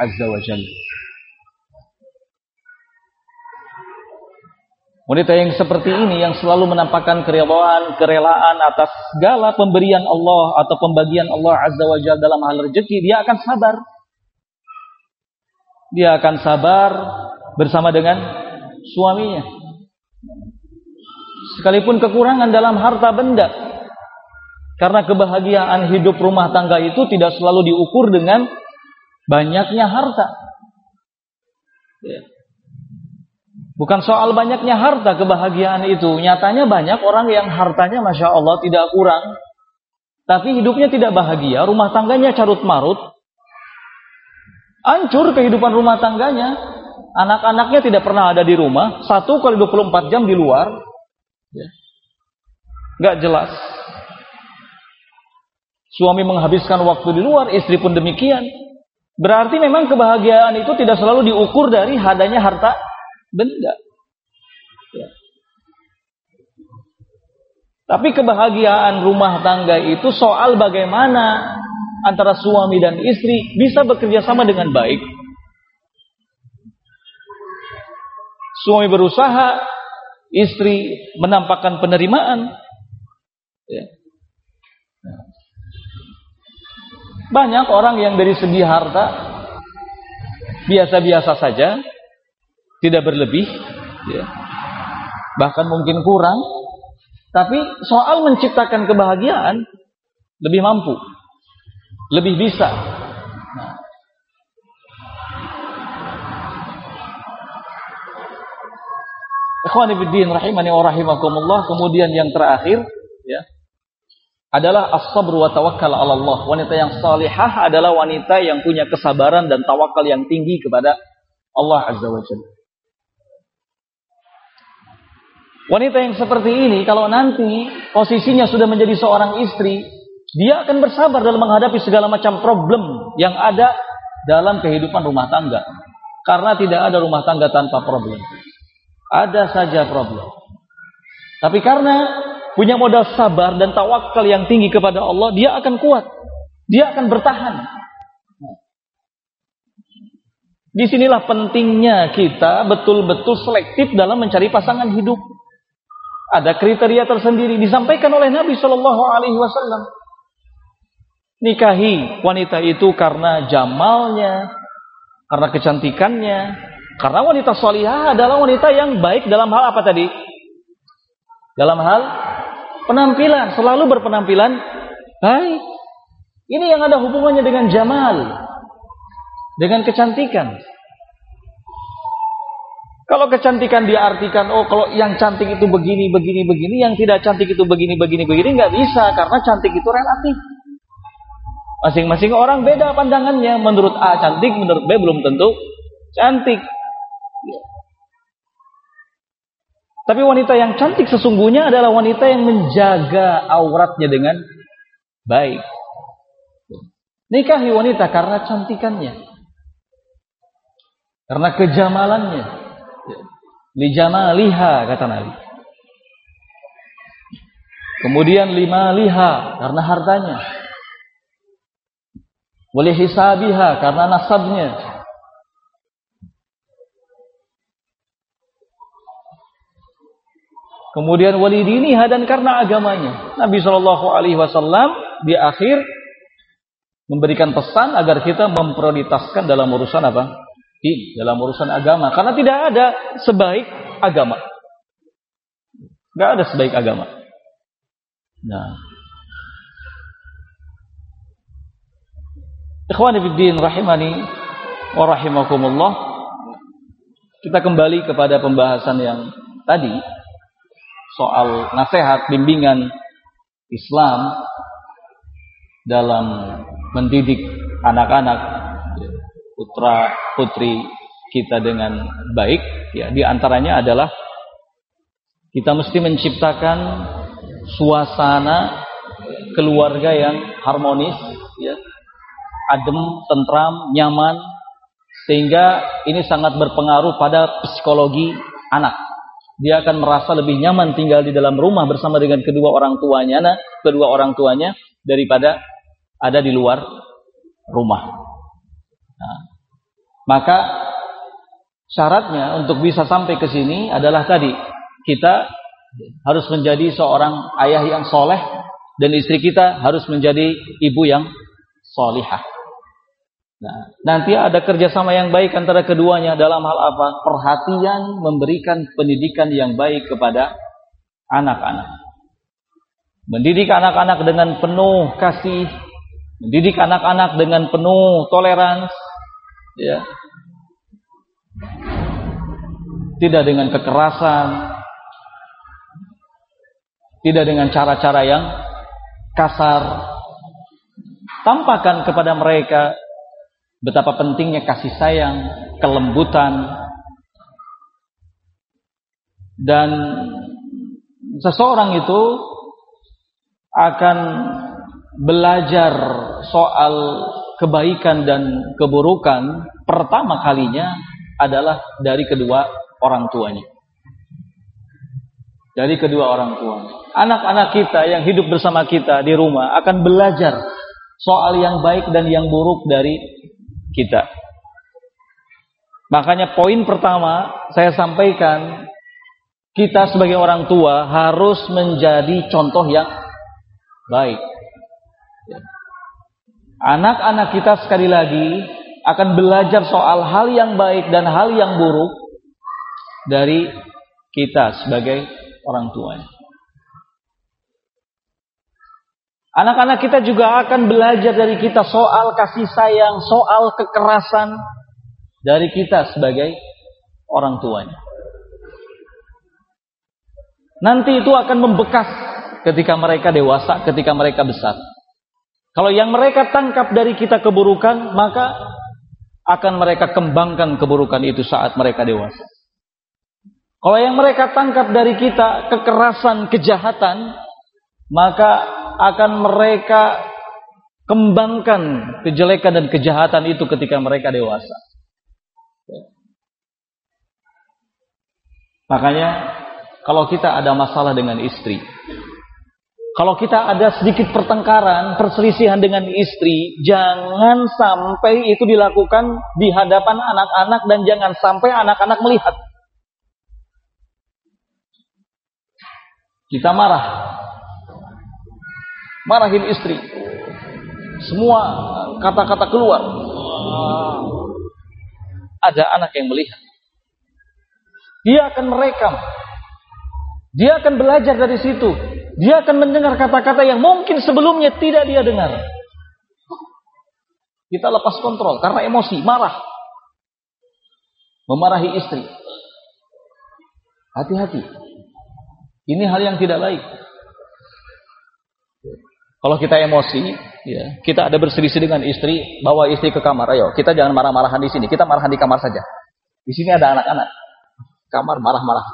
S2: Azza wa Jalla. Wanita yang seperti ini yang selalu menampakkan kerelaan, kerelaan atas segala pemberian Allah atau pembagian Allah Azza wa Jalla dalam hal rezeki, dia akan sabar. Dia akan sabar bersama dengan suaminya. Sekalipun kekurangan dalam harta benda. Karena kebahagiaan hidup rumah tangga itu tidak selalu diukur dengan banyaknya harta. Ya. Bukan soal banyaknya harta kebahagiaan itu. Nyatanya banyak orang yang hartanya Masya Allah tidak kurang. Tapi hidupnya tidak bahagia. Rumah tangganya carut marut. Hancur kehidupan rumah tangganya. Anak-anaknya tidak pernah ada di rumah. Satu kali 24 jam di luar. Ya. Gak jelas. Suami menghabiskan waktu di luar. Istri pun demikian. Berarti memang kebahagiaan itu tidak selalu diukur dari adanya harta benda. Ya. Tapi kebahagiaan rumah tangga itu soal bagaimana antara suami dan istri bisa bekerja sama dengan baik. Suami berusaha, istri menampakkan penerimaan. Ya. Banyak orang yang dari segi harta biasa-biasa saja, tidak berlebih, ya. bahkan mungkin kurang, tapi soal menciptakan kebahagiaan lebih mampu, lebih bisa. Nah. Rahimani wa rahimakumullah. Kemudian yang terakhir ya adalah as-sabr wa tawakkal 'ala Allah. Wanita yang salihah adalah wanita yang punya kesabaran dan tawakal yang tinggi kepada Allah Azza wa Jalla. Wanita yang seperti ini kalau nanti posisinya sudah menjadi seorang istri, dia akan bersabar dalam menghadapi segala macam problem yang ada dalam kehidupan rumah tangga. Karena tidak ada rumah tangga tanpa problem. Ada saja problem. Tapi karena punya modal sabar dan tawakal yang tinggi kepada Allah, dia akan kuat. Dia akan bertahan. Di sinilah pentingnya kita betul-betul selektif dalam mencari pasangan hidup. Ada kriteria tersendiri disampaikan oleh Nabi Shallallahu Alaihi Wasallam. Nikahi wanita itu karena jamalnya, karena kecantikannya, karena wanita solihah adalah wanita yang baik dalam hal apa tadi? Dalam hal penampilan, selalu berpenampilan baik. Ini yang ada hubungannya dengan jamal, dengan kecantikan. Kalau kecantikan diartikan, oh kalau yang cantik itu begini, begini, begini, yang tidak cantik itu begini, begini, begini, nggak bisa karena cantik itu relatif. Masing-masing orang beda pandangannya. Menurut A cantik, menurut B belum tentu cantik. Tapi wanita yang cantik sesungguhnya adalah wanita yang menjaga auratnya dengan baik. Nikahi wanita karena cantikannya. Karena kejamalannya. Lijamaliha kata Nabi. Kemudian lima liha karena hartanya. Boleh hisabiha karena nasabnya. Kemudian walidiniha dan karena agamanya. Nabi Shallallahu Alaihi Wasallam di akhir memberikan pesan agar kita memprioritaskan dalam urusan apa? din, dalam urusan agama. Karena tidak ada sebaik agama. Tidak ada sebaik agama. Nah. Ikhwani fiddin rahimani wa rahimakumullah. Kita kembali kepada pembahasan yang tadi soal nasihat bimbingan Islam dalam mendidik anak-anak putra putri kita dengan baik ya di antaranya adalah kita mesti menciptakan suasana keluarga yang harmonis ya adem tentram nyaman sehingga ini sangat berpengaruh pada psikologi anak dia akan merasa lebih nyaman tinggal di dalam rumah bersama dengan kedua orang tuanya nah, kedua orang tuanya daripada ada di luar rumah nah, maka syaratnya untuk bisa sampai ke sini adalah tadi kita harus menjadi seorang ayah yang soleh dan istri kita harus menjadi ibu yang solihah. Nah, nanti ada kerjasama yang baik antara keduanya dalam hal apa? Perhatian memberikan pendidikan yang baik kepada anak-anak. Mendidik anak-anak dengan penuh kasih, mendidik anak-anak dengan penuh toleransi, ya. Tidak dengan kekerasan, tidak dengan cara-cara yang kasar. Tampakkan kepada mereka betapa pentingnya kasih sayang, kelembutan, dan seseorang itu akan belajar soal kebaikan dan keburukan pertama kalinya adalah dari kedua orang tuanya. Dari kedua orang tuanya. Anak-anak kita yang hidup bersama kita di rumah akan belajar soal yang baik dan yang buruk dari kita. Makanya poin pertama saya sampaikan kita sebagai orang tua harus menjadi contoh yang baik. Anak-anak kita sekali lagi akan belajar soal hal yang baik dan hal yang buruk dari kita sebagai orang tuanya. Anak-anak kita juga akan belajar dari kita soal kasih sayang, soal kekerasan dari kita sebagai orang tuanya. Nanti itu akan membekas ketika mereka dewasa, ketika mereka besar. Kalau yang mereka tangkap dari kita keburukan, maka akan mereka kembangkan keburukan itu saat mereka dewasa. Kalau yang mereka tangkap dari kita kekerasan, kejahatan, maka akan mereka kembangkan kejelekan dan kejahatan itu ketika mereka dewasa. Makanya kalau kita ada masalah dengan istri, kalau kita ada sedikit pertengkaran, perselisihan dengan istri, jangan sampai itu dilakukan di hadapan anak-anak dan jangan sampai anak-anak melihat. Kita marah, marahin istri. Semua kata-kata keluar. Ada anak yang melihat. Dia akan merekam. Dia akan belajar dari situ. Dia akan mendengar kata-kata yang mungkin sebelumnya tidak dia dengar. Kita lepas kontrol karena emosi, marah. Memarahi istri. Hati-hati. Ini hal yang tidak baik. Kalau kita emosi, ya, kita ada berselisih dengan istri, bawa istri ke kamar. Ayo, kita jangan marah-marahan di sini. Kita marahan di kamar saja. Di sini ada anak-anak. Kamar marah-marah.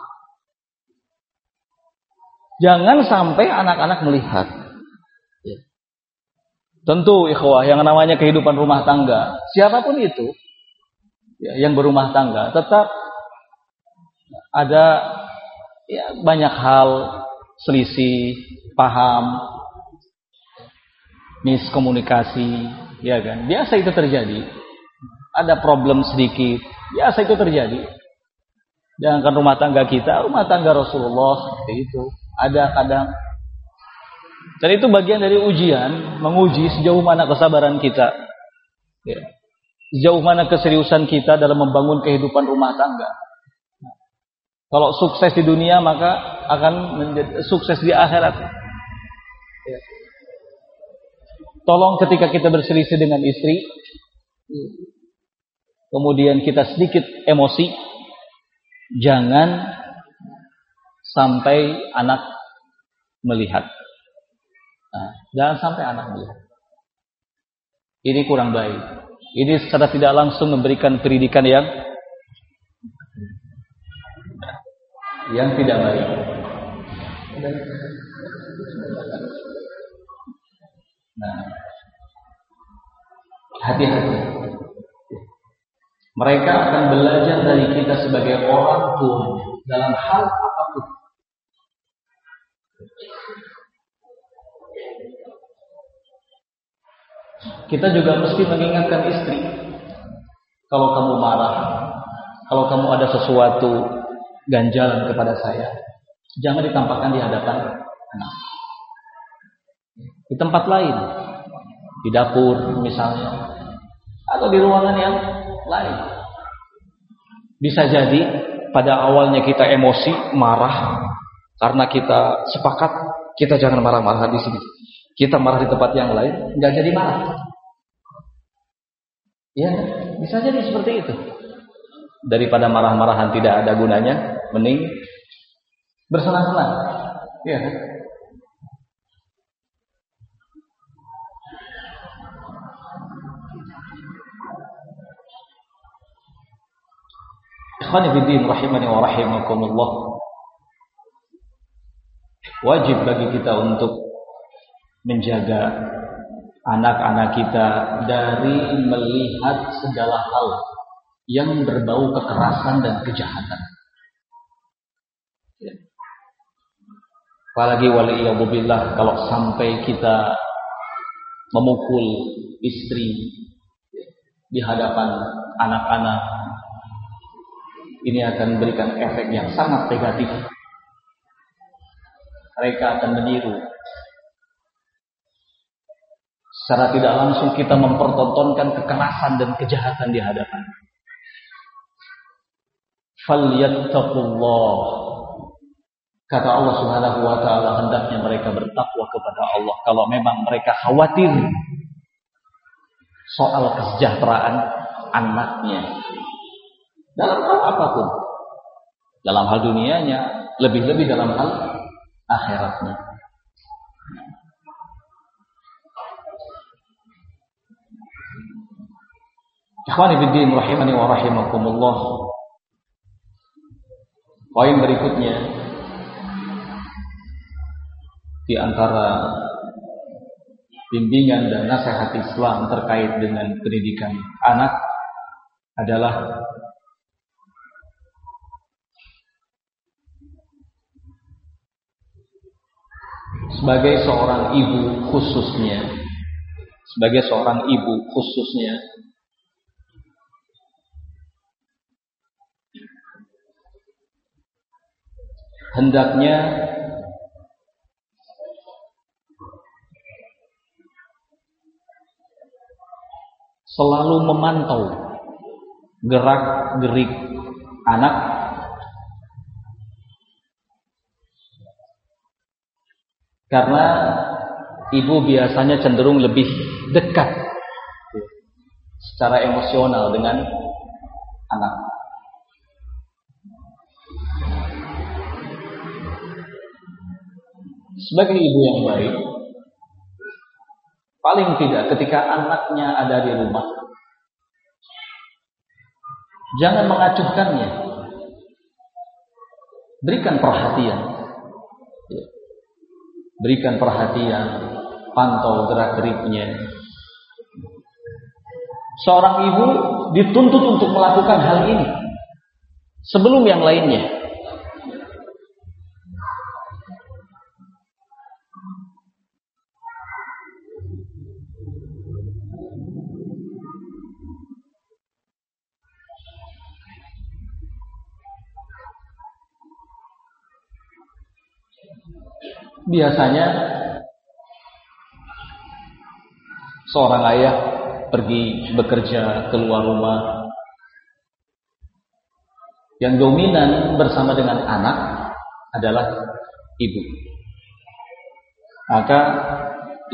S2: Jangan sampai anak-anak melihat. Ya. Tentu ikhwah yang namanya kehidupan rumah tangga, siapa pun itu ya, yang berumah tangga tetap ada ya, banyak hal selisih, paham, miskomunikasi, ya kan? Biasa itu terjadi. Ada problem sedikit, biasa itu terjadi. Jangan rumah tangga kita, rumah tangga Rasulullah seperti itu. Ada kadang dan itu bagian dari ujian, menguji sejauh mana kesabaran kita. Ya. Sejauh mana keseriusan kita dalam membangun kehidupan rumah tangga. Kalau sukses di dunia maka akan menjadi sukses di akhirat. Tolong ketika kita berselisih dengan istri, kemudian kita sedikit emosi, jangan sampai anak melihat. Nah, jangan sampai anak melihat. Ini kurang baik. Ini secara tidak langsung memberikan pendidikan yang yang tidak baik. Nah, hati-hati. Mereka akan belajar dari kita sebagai orang tua dalam hal apa pun. Kita juga mesti mengingatkan istri. Kalau kamu marah, kalau kamu ada sesuatu ganjalan kepada saya, Jangan ditampakkan di hadapan anak. Di tempat lain, di dapur misalnya, atau di ruangan yang lain. Bisa jadi pada awalnya kita emosi, marah, karena kita sepakat kita jangan marah-marah di sini. Kita marah di tempat yang lain, nggak jadi marah. Ya, bisa jadi seperti itu. Daripada marah-marahan tidak ada gunanya, mending bersenang-senang. Ya. Ikhwani fiddin rahimani wa rahimakumullah. Wajib bagi kita untuk menjaga anak-anak kita dari melihat segala hal yang berbau kekerasan dan kejahatan. Ya. Apalagi wali billah kalau sampai kita memukul istri di hadapan anak-anak ini akan memberikan efek yang sangat negatif. Mereka akan meniru. Secara tidak langsung kita mempertontonkan kekerasan dan kejahatan di hadapan. Falyattaqullah. Kata Allah Subhanahu wa taala hendaknya mereka bertakwa kepada Allah kalau memang mereka khawatir soal kesejahteraan anaknya dalam hal apa pun. Dalam hal dunianya, lebih-lebih dalam hal akhiratnya. Ikhwani biddin rahimani wa rahimakumullah. Poin berikutnya di antara bimbingan dan nasihat Islam terkait dengan pendidikan anak adalah sebagai seorang ibu khususnya. Sebagai seorang ibu khususnya. Hendaknya selalu memantau gerak-gerik anak Karena ibu biasanya cenderung lebih dekat secara emosional dengan anak. Sebagai ibu yang baik, paling tidak ketika anaknya ada di rumah, jangan mengacuhkannya. Berikan perhatian. Berikan perhatian, pantau gerak-geriknya. Seorang ibu dituntut untuk melakukan hal ini sebelum yang lainnya. Biasanya seorang ayah pergi bekerja keluar rumah yang dominan bersama dengan anak adalah ibu. Maka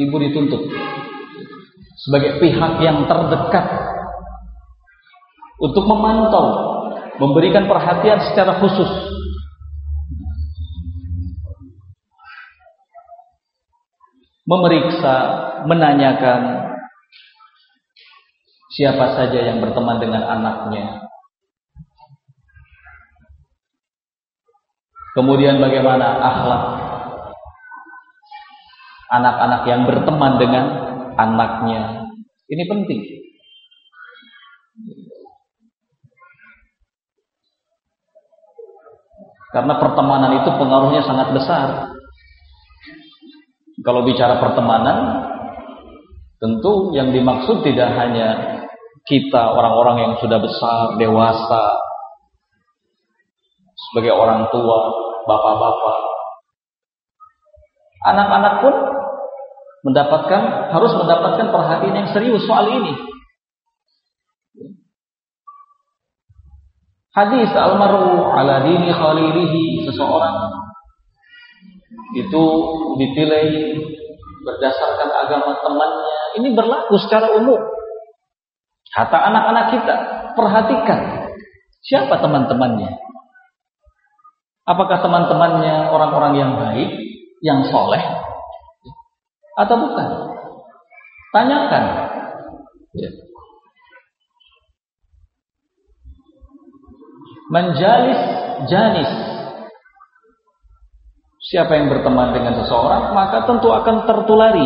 S2: ibu dituntut sebagai pihak yang terdekat untuk memantau, memberikan perhatian secara khusus memeriksa, menanyakan siapa saja yang berteman dengan anaknya. Kemudian bagaimana akhlak anak-anak yang berteman dengan anaknya. Ini penting. Karena pertemanan itu pengaruhnya sangat besar kalau bicara pertemanan, tentu yang dimaksud tidak hanya kita orang-orang yang sudah besar, dewasa, sebagai orang tua, bapak-bapak. Anak-anak pun mendapatkan harus mendapatkan perhatian yang serius soal ini. Hadis almaru ala dini khalilihi seseorang itu dipilih berdasarkan agama temannya. Ini berlaku secara umum. Kata anak-anak kita, perhatikan siapa teman-temannya. Apakah teman-temannya orang-orang yang baik, yang soleh, atau bukan? Tanyakan. Ya. Menjalis janis. Siapa yang berteman dengan seseorang, maka tentu akan tertulari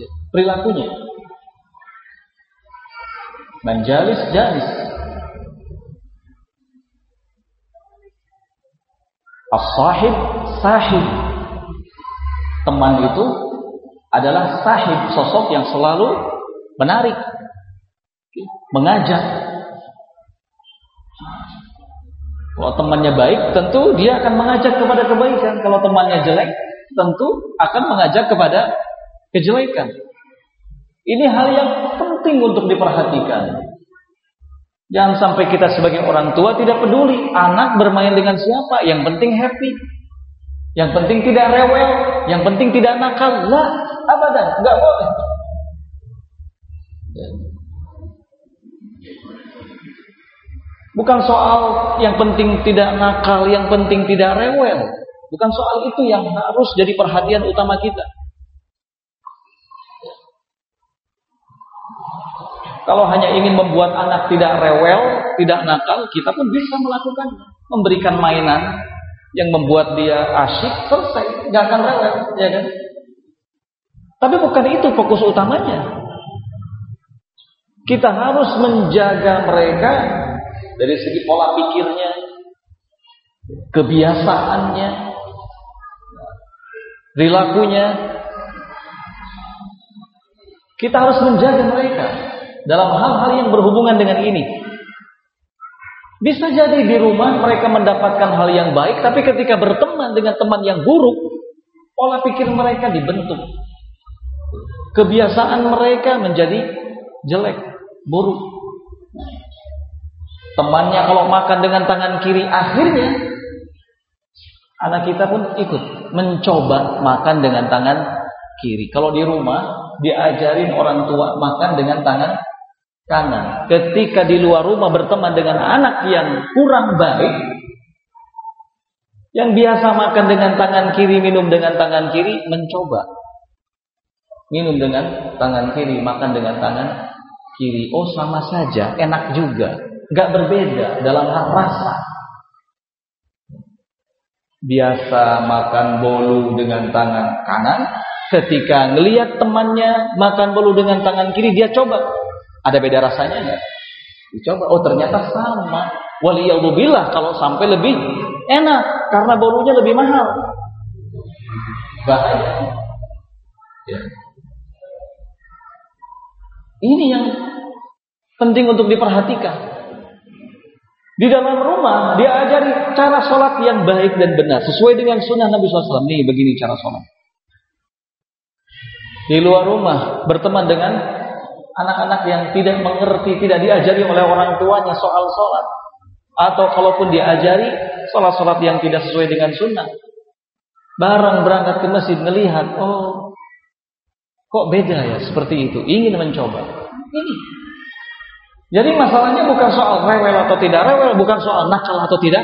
S2: ya, perilakunya. Menjalis janis. As-sahib sahib. Teman itu adalah sahib, sosok yang selalu menarik, mengajak. Kalau temannya baik, tentu dia akan mengajak kepada kebaikan. Kalau temannya jelek, tentu akan mengajak kepada kejelekan. Ini hal yang penting untuk diperhatikan. Jangan sampai kita sebagai orang tua tidak peduli anak bermain dengan siapa, yang penting happy. Yang penting tidak rewel, yang penting tidak nakal. Lah, abadan, enggak boleh. Bukan soal yang penting tidak nakal, yang penting tidak rewel. Bukan soal itu yang harus jadi perhatian utama kita. Kalau hanya ingin membuat anak tidak rewel, tidak nakal, kita pun bisa melakukan memberikan mainan yang membuat dia asyik, selesai, nggak akan rewel, ya kan? Tapi bukan itu fokus utamanya. Kita harus menjaga mereka dari segi pola pikirnya, kebiasaannya, perilakunya. Kita harus menjaga mereka dalam hal-hal yang berhubungan dengan ini. Bisa jadi di rumah mereka mendapatkan hal yang baik, tapi ketika berteman dengan teman yang buruk, pola pikir mereka dibentuk. Kebiasaan mereka menjadi jelek, buruk. Temannya kalau makan dengan tangan kiri, akhirnya anak kita pun ikut mencoba makan dengan tangan kiri. Kalau di rumah diajarin orang tua makan dengan tangan kanan. Ketika di luar rumah berteman dengan anak yang kurang baik, yang biasa makan dengan tangan kiri, minum dengan tangan kiri, mencoba minum dengan tangan kiri, makan dengan tangan kiri. Oh sama saja, enak juga, nggak berbeda dalam hal rasa. Biasa makan bolu dengan tangan kanan, ketika ngelihat temannya makan bolu dengan tangan kiri, dia coba ada beda rasanya enggak? Dicoba, oh ternyata sama. Waliyahulillah kalau sampai lebih enak karena bolunya lebih mahal. Bahaya. Ya. Ini yang penting untuk diperhatikan. Di dalam rumah dia ajari cara sholat yang baik dan benar sesuai dengan sunnah Nabi SAW. Nih begini cara sholat. Di luar rumah berteman dengan anak-anak yang tidak mengerti, tidak diajari oleh orang tuanya soal sholat. Atau kalaupun diajari, sholat-sholat yang tidak sesuai dengan sunnah. Barang berangkat ke masjid melihat, oh kok beda ya seperti itu. Ingin mencoba. Ini. Jadi masalahnya bukan soal rewel atau tidak rewel, bukan soal nakal atau tidak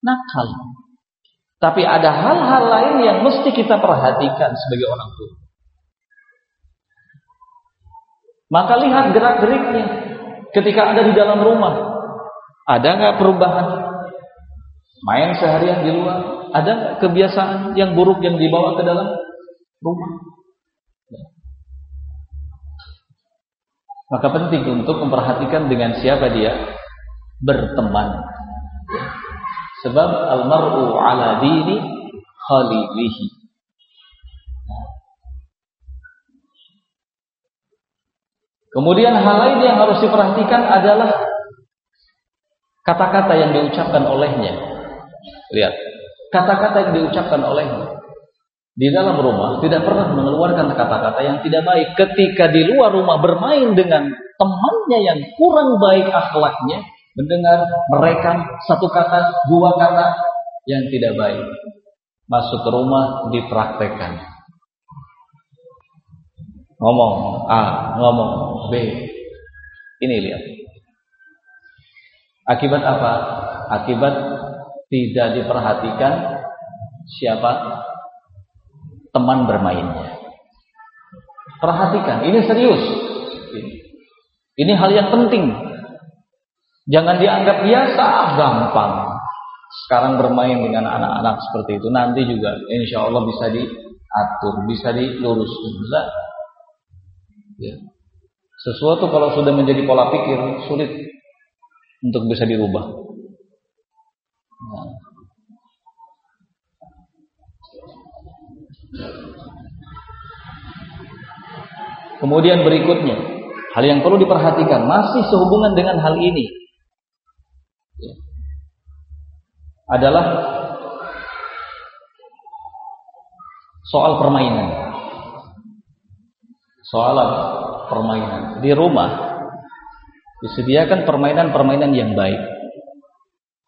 S2: nakal. Tapi ada hal-hal lain yang mesti kita perhatikan sebagai orang tua. Maka lihat gerak-geriknya ketika ada di dalam rumah. Ada nggak perubahan? Main seharian di luar, ada kebiasaan yang buruk yang dibawa ke dalam rumah? Maka penting untuk memperhatikan dengan siapa dia berteman. Sebab almaru ala dini khalilihi. Kemudian hal lain yang harus diperhatikan adalah kata-kata yang diucapkan olehnya. Lihat, kata-kata yang diucapkan olehnya di dalam rumah tidak pernah mengeluarkan kata-kata yang tidak baik. Ketika di luar rumah bermain dengan temannya yang kurang baik akhlaknya, mendengar mereka satu kata, dua kata yang tidak baik. Masuk ke rumah dipraktekkan. Ngomong A, ngomong B. Ini lihat. Akibat apa? Akibat tidak diperhatikan siapa teman bermainnya. Perhatikan, ini serius. Ini hal yang penting. Jangan dianggap biasa, gampang. Sekarang bermain dengan anak-anak seperti itu, nanti juga insya Allah bisa diatur, bisa diluruskan. Ya. Sesuatu kalau sudah menjadi pola pikir sulit untuk bisa dirubah. Nah. Kemudian berikutnya, hal yang perlu diperhatikan masih sehubungan dengan hal ini adalah soal permainan. Soal permainan di rumah disediakan permainan-permainan yang baik.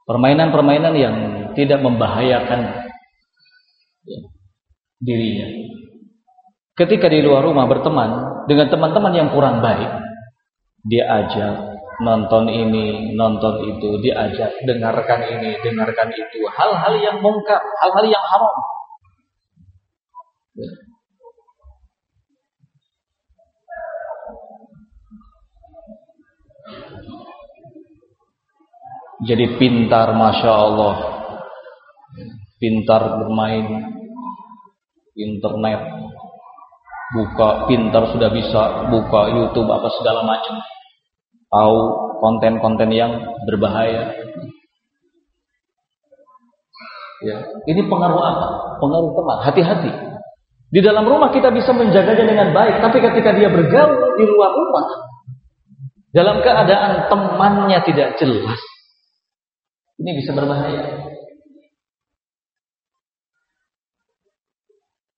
S2: Permainan-permainan yang tidak membahayakan dirinya. Ketika di luar rumah berteman dengan teman-teman yang kurang baik, dia ajak nonton ini, nonton itu, diajak dengarkan ini, dengarkan itu, hal-hal yang mungkar, hal-hal yang haram. Ya. Jadi pintar, masya Allah, pintar bermain internet, buka pintar sudah bisa buka YouTube apa segala macam. Tahu konten-konten yang berbahaya. Ya ini pengaruh apa? Pengaruh teman hati-hati. Di dalam rumah kita bisa menjaganya dengan baik tapi ketika dia bergaul di luar rumah dalam keadaan temannya tidak jelas ini bisa berbahaya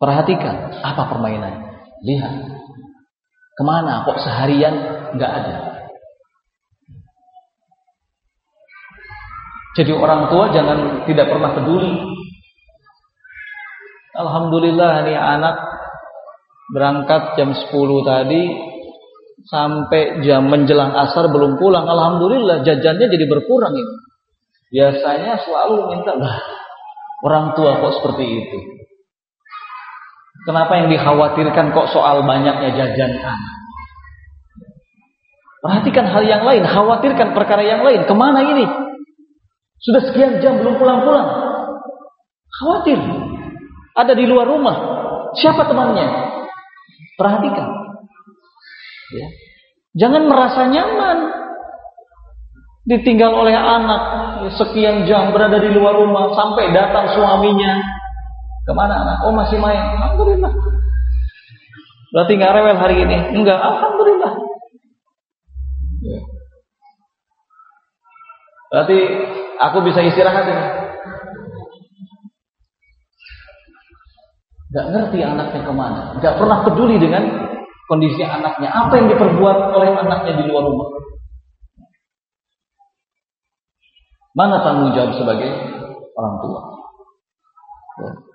S2: perhatikan apa permainannya Lihat. Ke mana kok seharian nggak ada. Jadi orang tua jangan tidak pernah peduli. Alhamdulillah nih anak berangkat jam 10 tadi sampai jam menjelang asar belum pulang. Alhamdulillah jajannya jadi berkurang ini. Biasanya selalu minta lah orang tua kok seperti itu. Kenapa yang dikhawatirkan kok soal banyaknya jajan anak? Perhatikan hal yang lain, khawatirkan perkara yang lain. Ke mana ini? Sudah sekian jam belum pulang-pulang. Khawatir. Ada di luar rumah. Siapa temannya? Perhatikan. Ya. Jangan merasa nyaman. Ditinggal oleh anak sekian jam berada di luar rumah sampai datang suaminya Ke mana anak? Oh masih main. Alhamdulillah. Berarti nggak rewel hari ini? Enggak. Alhamdulillah. Berarti aku bisa istirahat ini. Gak ngerti anaknya ke mana. Gak pernah peduli dengan kondisi anaknya. Apa yang diperbuat oleh anaknya di luar rumah. Mana tanggung jawab sebagai orang tua? Ya.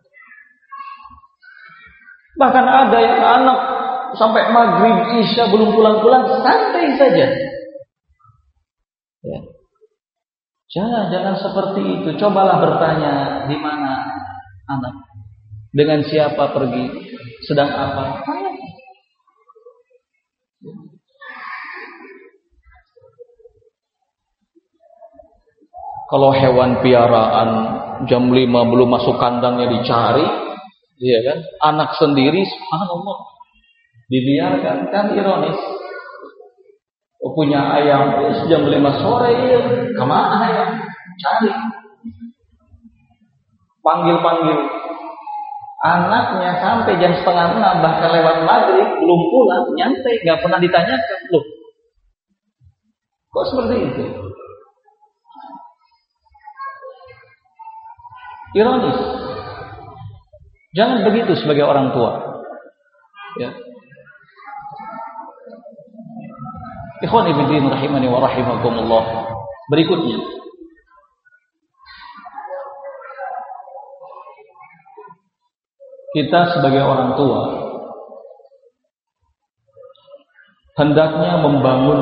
S2: Bahkan ada yang anak sampai maghrib isya belum pulang-pulang santai saja. Ya. Jangan jangan seperti itu. Cobalah bertanya di mana anak, dengan siapa pergi, sedang apa. Kalau hewan piaraan jam 5 belum masuk kandangnya dicari, Iya kan? Anak sendiri subhanallah dibiarkan kan ironis. Oh, punya ayam oh, jam lima sore ya, ke mana ayam? Cari. Panggil-panggil. Anaknya sampai jam setengah enam bahkan lewat maghrib belum pulang, nyantai, nggak pernah ditanyakan loh. Kok seperti itu? Ironis. Jangan begitu sebagai orang tua. Ya. Ikhwan ibn rahimani wa rahimakumullah. Berikutnya. Kita sebagai orang tua hendaknya membangun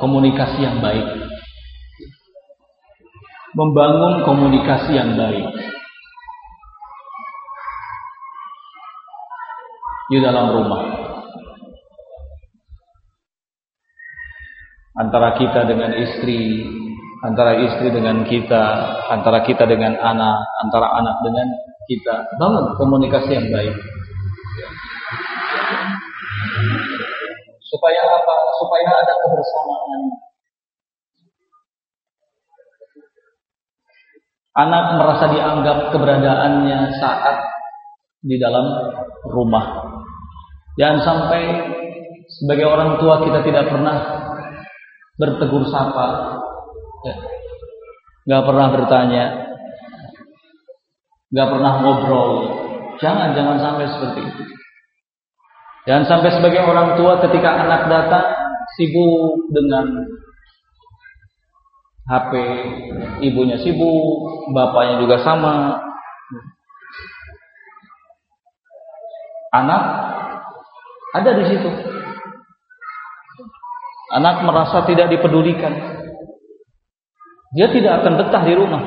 S2: komunikasi yang baik. Membangun komunikasi yang baik. Di dalam rumah. Antara kita dengan istri, antara istri dengan kita, antara kita dengan anak, antara anak dengan kita. Bangun komunikasi yang baik. Supaya apa? Supaya ada kebersamaan. Anak merasa dianggap keberadaannya saat di dalam rumah. Jangan sampai sebagai orang tua kita tidak pernah bertegur sapa, ya. nggak pernah bertanya, nggak pernah ngobrol. Jangan, jangan sampai seperti itu. Dan sampai sebagai orang tua ketika anak datang sibuk dengan HP, ibunya sibuk, bapaknya juga sama. Anak ada di situ. Anak merasa tidak dipedulikan. Dia tidak akan betah di rumah.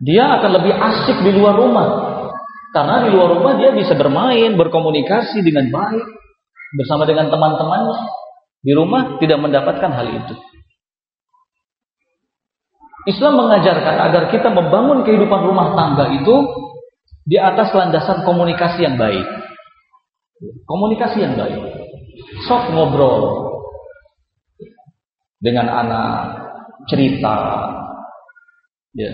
S2: Dia akan lebih asik di luar rumah karena di luar rumah dia bisa bermain, berkomunikasi dengan baik bersama dengan teman-temannya. Di rumah tidak mendapatkan hal itu. Islam mengajarkan agar kita membangun kehidupan rumah tangga itu di atas landasan komunikasi yang baik. Komunikasi yang baik. Sok ngobrol dengan anak, cerita, ya,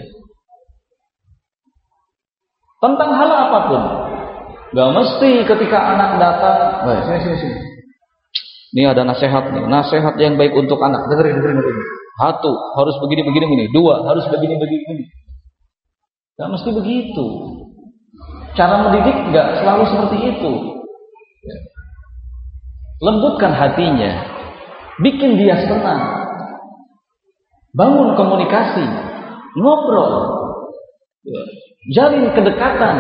S2: tentang hal apa pun. Gak mesti ketika anak datang, baik, sini, sini, sini. Ini ada nasihat nih, nasihat yang baik untuk anak. Dengerin, dengerin, dengerin. Satu, harus begini, begini, begini. Dua, harus begini, begini, begini. Gak mesti begitu. Cara mendidik gak selalu seperti itu. Lembutkan hatinya. Bikin dia senang. Bangun komunikasi. Ngobrol. Jalin kedekatan.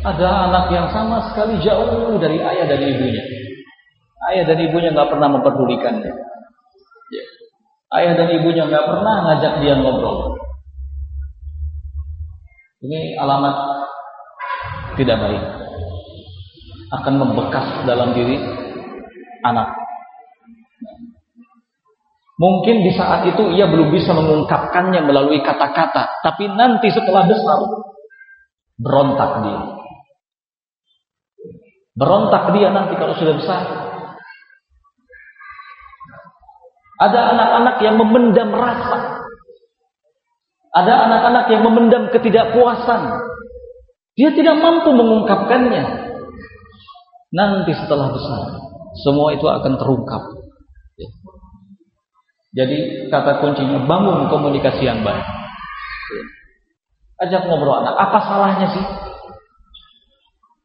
S2: Ada anak yang sama sekali jauh dari ayah dan ibunya. Ayah dan ibunya nggak pernah memperdulikannya. Ya. Ayah dan ibunya nggak pernah ngajak dia ngobrol. Ini alamat tidak baik. Akan membekas dalam diri anak. Mungkin di saat itu ia belum bisa mengungkapkannya melalui kata-kata, tapi nanti setelah besar berontak dia. Berontak dia nanti kalau sudah besar. Ada anak-anak yang memendam rasa. Ada anak-anak yang memendam ketidakpuasan. Dia tidak mampu mengungkapkannya. Nanti setelah besar, semua itu akan terungkap. Jadi kata kuncinya bangun komunikasi yang baik. Ajak ngobrol anak. Apa salahnya sih?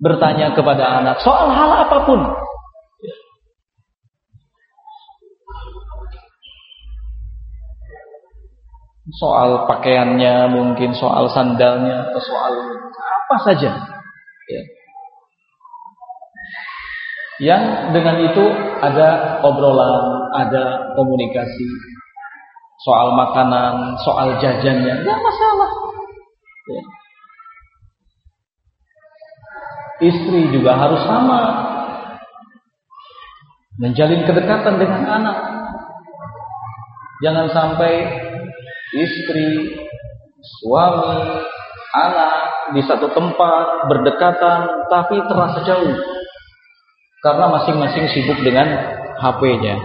S2: Bertanya kepada anak soal hal apa pun. Soal pakaiannya, mungkin soal sandalnya, atau soal apa saja. Ya. Yang dengan itu ada obrolan, ada komunikasi soal makanan, soal jajannya, nggak masalah. Ya. Istri juga harus sama menjalin kedekatan dengan anak. Jangan sampai istri, suami, anak di satu tempat berdekatan tapi terasa jauh karena masing-masing sibuk dengan HP-nya.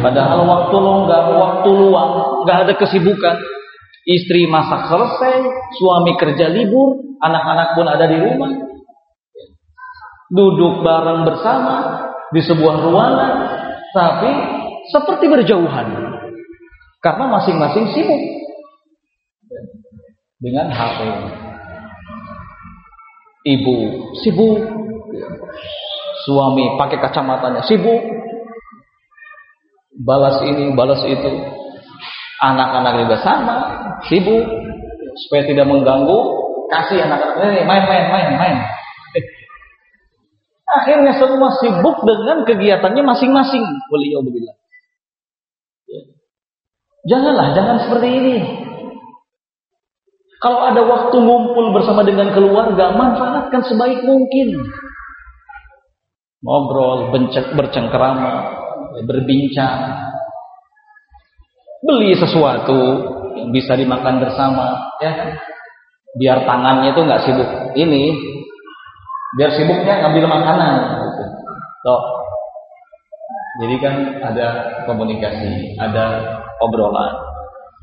S2: Padahal waktu longgar, waktu luang, nggak ada kesibukan. Istri masak selesai, suami kerja libur, anak-anak pun ada di rumah. Duduk bareng bersama, di sebuah ruangan, tapi seperti berjauhan. Karena masing-masing sibuk dengan HP. Ibu sibuk, suami pakai kacamatanya sibuk, balas ini, balas itu. Anak-anak juga sama, sibuk, supaya tidak mengganggu, kasih anak-anak ini main, main, main, main. [LAUGHS] Akhirnya semua sibuk dengan kegiatannya masing-masing. Beliau. Ya. Janganlah, jangan seperti ini. Kalau ada waktu ngumpul bersama dengan keluarga, manfaatkan sebaik mungkin. Ngobrol, bercengkerama, berbincang. Beli sesuatu yang bisa dimakan bersama, ya. Biar tangannya itu nggak sibuk. Ini biar sibuknya ngambil makanan gitu. Jadi kan ada komunikasi, ada obrolan.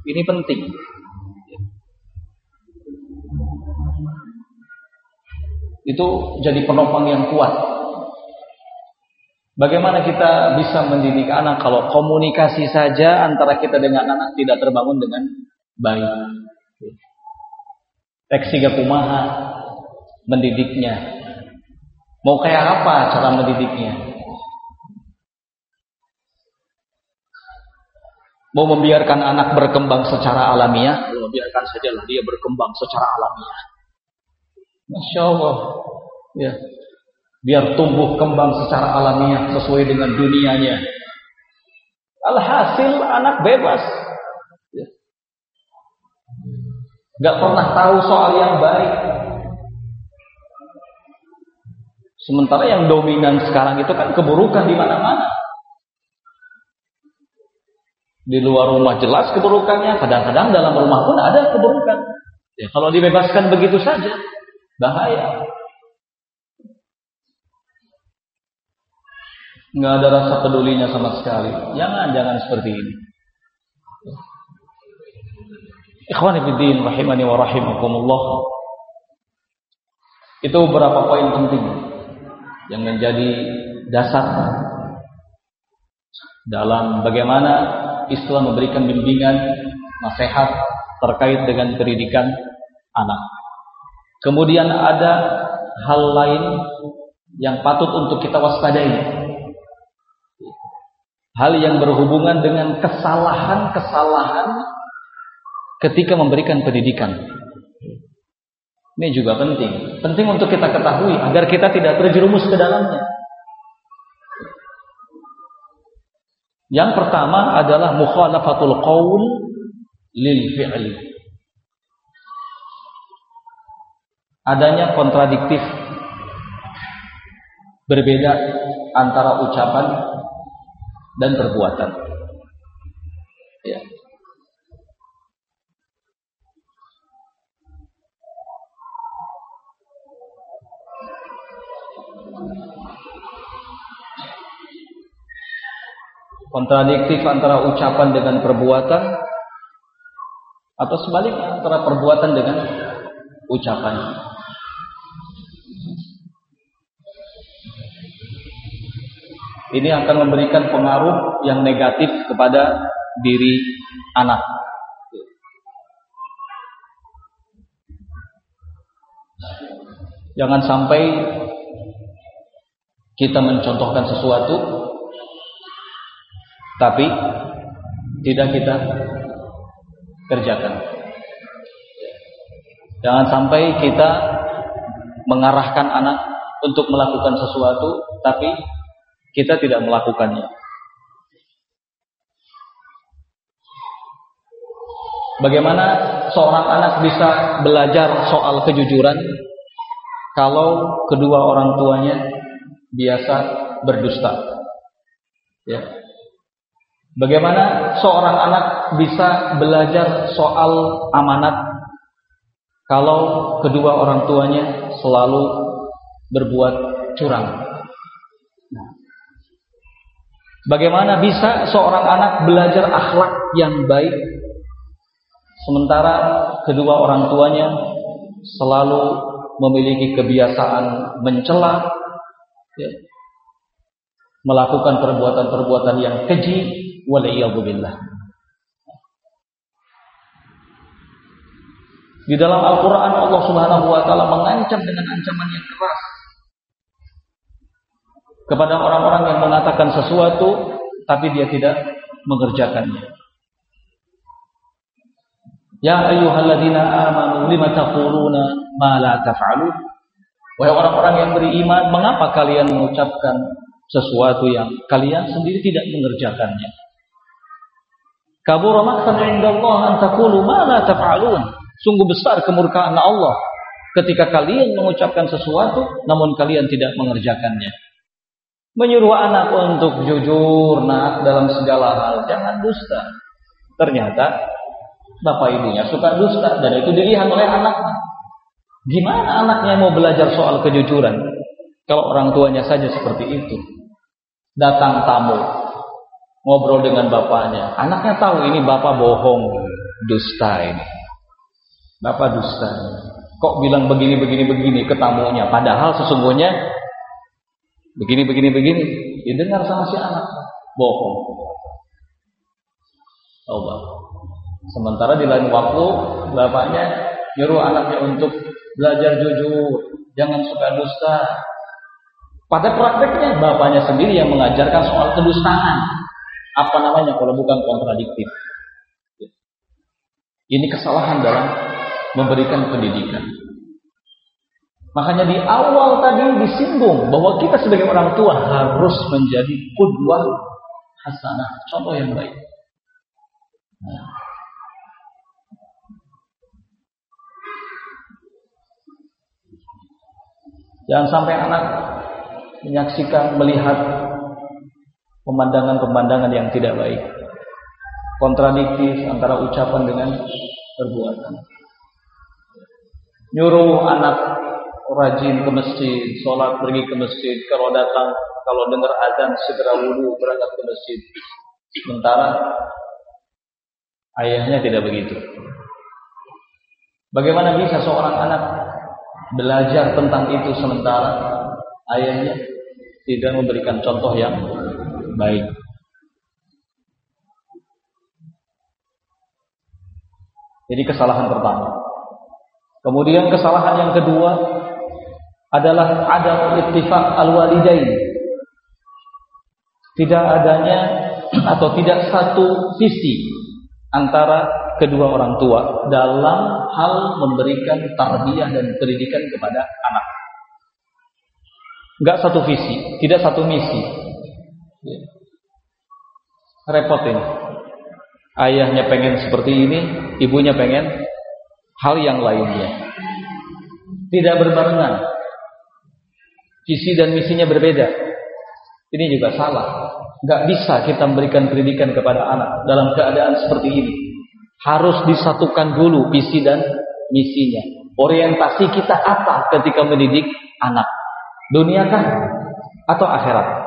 S2: Ini penting. Itu jadi penopang yang kuat. Bagaimana kita bisa mendidik anak kalau komunikasi saja antara kita dengan anak tidak terbangun dengan baik. Teksiga kumaha mendidiknya Mau kayak apa cara mendidiknya? Mau membiarkan anak berkembang secara alamiah? Membiarkan sajalah dia berkembang secara alamiah. Masya Allah. Ya. Biar tumbuh kembang secara alamiah sesuai dengan dunianya. Alhasil anak bebas. Ya. Gak pernah tahu soal yang baik. Sementara yang dominan sekarang itu kan keburukan di mana-mana. Di luar rumah jelas keburukannya, kadang-kadang dalam rumah pun ada keburukan. Ya, kalau dibebaskan begitu saja, bahaya. Nggak ada rasa pedulinya sama sekali. Jangan, jangan seperti ini. Ikhwan fillah rahimani wa rahimakumullah. Itu beberapa poin penting yang menjadi dasar dalam bagaimana Islam memberikan bimbingan nasihat terkait dengan pendidikan anak. Kemudian ada hal lain yang patut untuk kita waspadai. Hal yang berhubungan dengan kesalahan-kesalahan ketika memberikan pendidikan. Ini juga penting. Penting untuk kita ketahui agar kita tidak terjerumus ke dalamnya. Yang pertama adalah mukhalafatul qaul lil fi'l. Adanya kontradiktif berbeda antara ucapan dan perbuatan. Kontradiktif antara ucapan dengan perbuatan atau sebaliknya antara perbuatan dengan ucapan. Ini akan memberikan pengaruh yang negatif kepada diri anak. Jangan sampai kita mencontohkan sesuatu tapi tidak kita kerjakan. Jangan sampai kita mengarahkan anak untuk melakukan sesuatu, tapi kita tidak melakukannya. Bagaimana seorang anak bisa belajar soal kejujuran kalau kedua orang tuanya biasa berdusta? Ya. Bagaimana seorang anak bisa belajar soal amanat kalau kedua orang tuanya selalu berbuat curang? Nah, bagaimana bisa seorang anak belajar akhlak yang baik sementara kedua orang tuanya selalu memiliki kebiasaan mencela, ya, melakukan perbuatan-perbuatan yang keji waliyadzubillah. Di dalam Al-Qur'an Allah Subhanahu wa taala mengancam dengan ancaman yang keras kepada orang-orang yang mengatakan sesuatu tapi dia tidak mengerjakannya. Ya ayyuhalladzina amanu lima taquluna ma la taf'alun? Wahai orang-orang yang beriman, mengapa kalian mengucapkan sesuatu yang kalian sendiri tidak mengerjakannya? Kabura maqtan 'inda Allah an taqulu ma la taf'alun. Sungguh besar kemurkaan Allah ketika kalian mengucapkan sesuatu namun kalian tidak mengerjakannya. Menyuruh anak untuk jujur, nak dalam segala hal, jangan dusta. Ternyata bapak ibunya suka dusta dan itu dilihat oleh anaknya. Gimana anaknya mau belajar soal kejujuran kalau orang tuanya saja seperti itu? Datang tamu, ngobrol dengan bapaknya. Anaknya tahu ini bapak bohong, dusta ini. Bapak dusta. Kok bilang begini begini begini ke tamunya padahal sesungguhnya begini begini begini didengar sama si anak bohong. Coba. Sementara di lain waktu bapaknya nyuruh anaknya untuk belajar jujur, jangan suka dusta. Pada prakteknya bapaknya sendiri yang mengajarkan soal kedustaan. Apa namanya kalau bukan kontradiktif? Ini kesalahan dalam memberikan pendidikan. Makanya di awal tadi disinggung bahwa kita sebagai orang tua harus menjadi kudwah hasanah, contoh yang baik. Nah, Jangan sampai anak menyaksikan, melihat pemandangan-pemandangan yang tidak baik. Kontradiktif antara ucapan dengan perbuatan. Nyuruh anak rajin ke masjid, sholat pergi ke masjid, kalau datang, kalau dengar azan segera wudhu berangkat ke masjid. Sementara ayahnya tidak begitu. Bagaimana bisa seorang anak belajar tentang itu sementara ayahnya tidak memberikan contoh yang baik. Jadi kesalahan pertama. Kemudian kesalahan yang kedua adalah ada ittifaq al-walidain. Tidak adanya atau tidak satu visi antara kedua orang tua dalam hal memberikan tarbiyah dan pendidikan kepada anak. Enggak satu visi, tidak satu misi. Ya. Repot ini. Ayahnya pengen seperti ini, ibunya pengen hal yang lainnya. Tidak berbarengan. Visi dan misinya berbeda. Ini juga salah. Enggak bisa kita memberikan pendidikan kepada anak dalam keadaan seperti ini harus disatukan dulu visi dan misinya. Orientasi kita apa ketika mendidik anak? Dunia kan atau akhirat?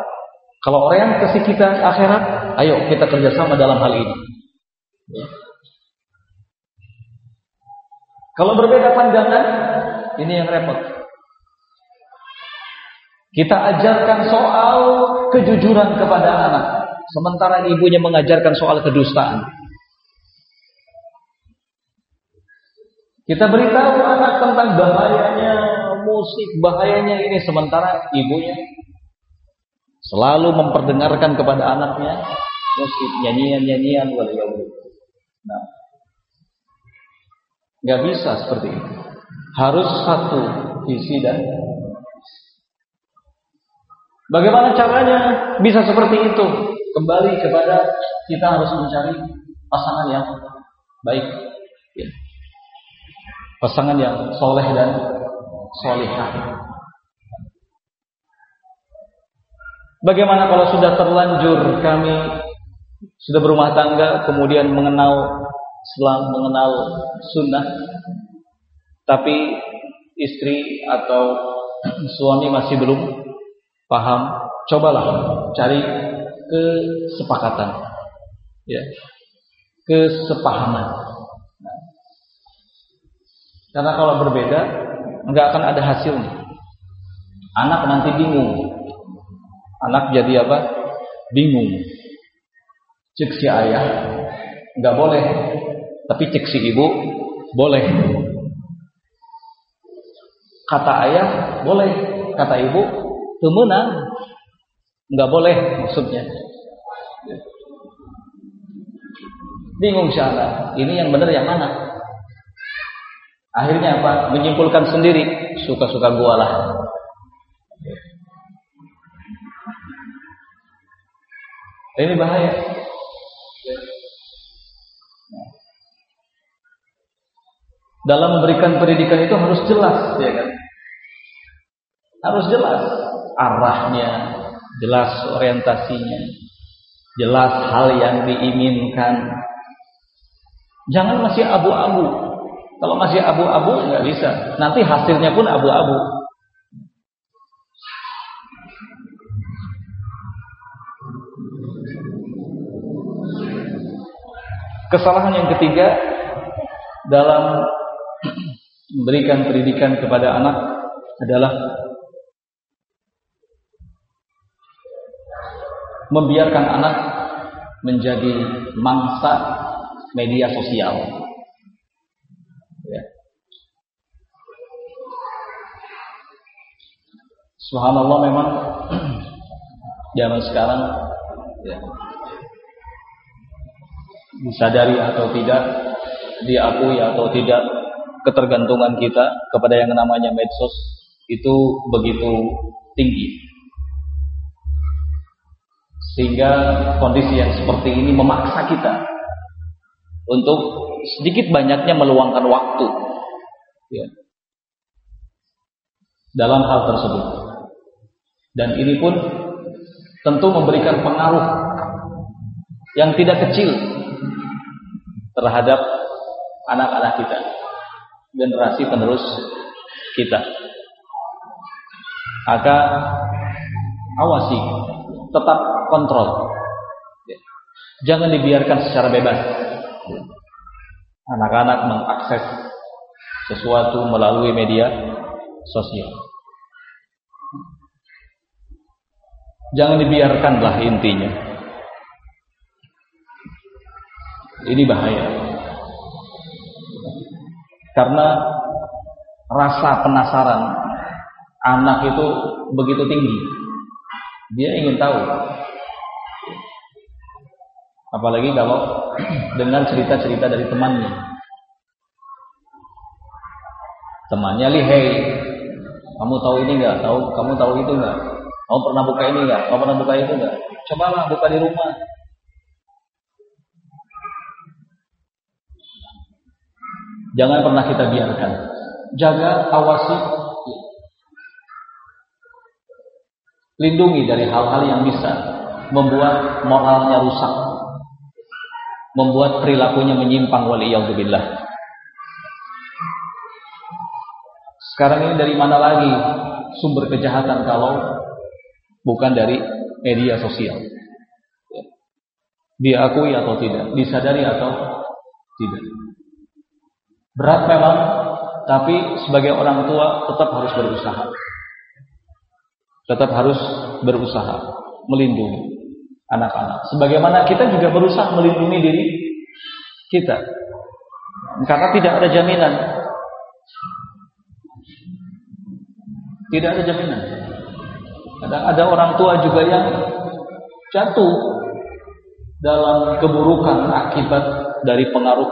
S2: Kalau orientasi kita akhirat, ayo kita kerjasama dalam hal ini. Ya. Kalau berbeda pandangan, ini yang repot. Kita ajarkan soal kejujuran kepada anak, sementara ibunya mengajarkan soal kedustaan. Kita beritahu anak tentang bahayanya musik, bahayanya ini sementara ibunya selalu memperdengarkan kepada anaknya musik, nyanyian-nyanyian wal Nah, nggak bisa seperti itu. Harus satu visi dan Bagaimana caranya bisa seperti itu? Kembali kepada kita harus mencari pasangan yang baik. Ya pasangan yang soleh dan solihah. Bagaimana kalau sudah terlanjur kami sudah berumah tangga, kemudian mengenal Islam, mengenal sunnah, tapi istri atau suami masih belum paham, cobalah cari kesepakatan, ya, kesepahaman. Karena kalau berbeda, nggak akan ada hasilnya. Anak nanti bingung. Anak jadi apa? Bingung. Cek si ayah nggak boleh, tapi cek si ibu boleh. Kata ayah boleh, kata ibu temenan nggak boleh maksudnya. Bingung si ini yang benar yang mana? Akhirnya apa? Menyimpulkan sendiri, suka-suka gua lah. Ini bahaya. Dalam memberikan pendidikan itu harus jelas, ya kan? Harus jelas arahnya, jelas orientasinya, jelas hal yang diinginkan. Jangan masih abu-abu. Kalau masih abu-abu nggak bisa. Nanti hasilnya pun abu-abu. Kesalahan yang ketiga dalam memberikan pendidikan kepada anak adalah membiarkan anak menjadi mangsa media sosial. Ya. Subhanallah memang [CLEARS THROAT] zaman sekarang ya, disadari atau tidak, diakui atau tidak, ketergantungan kita kepada yang namanya medsos itu begitu tinggi. Sehingga kondisi yang seperti ini memaksa kita untuk sedikit banyaknya meluangkan waktu ya, dalam hal tersebut. Dan ini pun tentu memberikan pengaruh yang tidak kecil terhadap anak-anak kita, generasi penerus kita. Maka awasi, tetap kontrol. Jangan dibiarkan secara bebas. Anak-anak mengakses sesuatu melalui media sosial. Jangan dibiarkanlah intinya. Ini bahaya. Karena rasa penasaran anak itu begitu tinggi. Dia ingin tahu. Apalagi kalau [CLEARS THROAT] dengan cerita-cerita dari temannya. Temannya lihai. Kamu tahu ini enggak? Tahu kamu tahu itu enggak? Kamu pernah buka ini enggak? Kamu pernah buka itu enggak? Cobalah buka di rumah. Jangan pernah kita biarkan. Jaga, awasi, lindungi dari hal-hal yang bisa membuat moralnya rusak, membuat perilakunya menyimpang waliyahzubillah. Sekarang ini dari mana lagi sumber kejahatan kalau bukan dari media sosial? Diakui atau tidak, disadari atau tidak. Berat memang, tapi sebagai orang tua tetap harus berusaha. Tetap harus berusaha melindungi anak-anak. Sebagaimana kita juga berusaha melindungi diri kita. Karena tidak ada jaminan. Tidak ada jaminan. Kadang ada orang tua juga yang jatuh dalam keburukan akibat dari pengaruh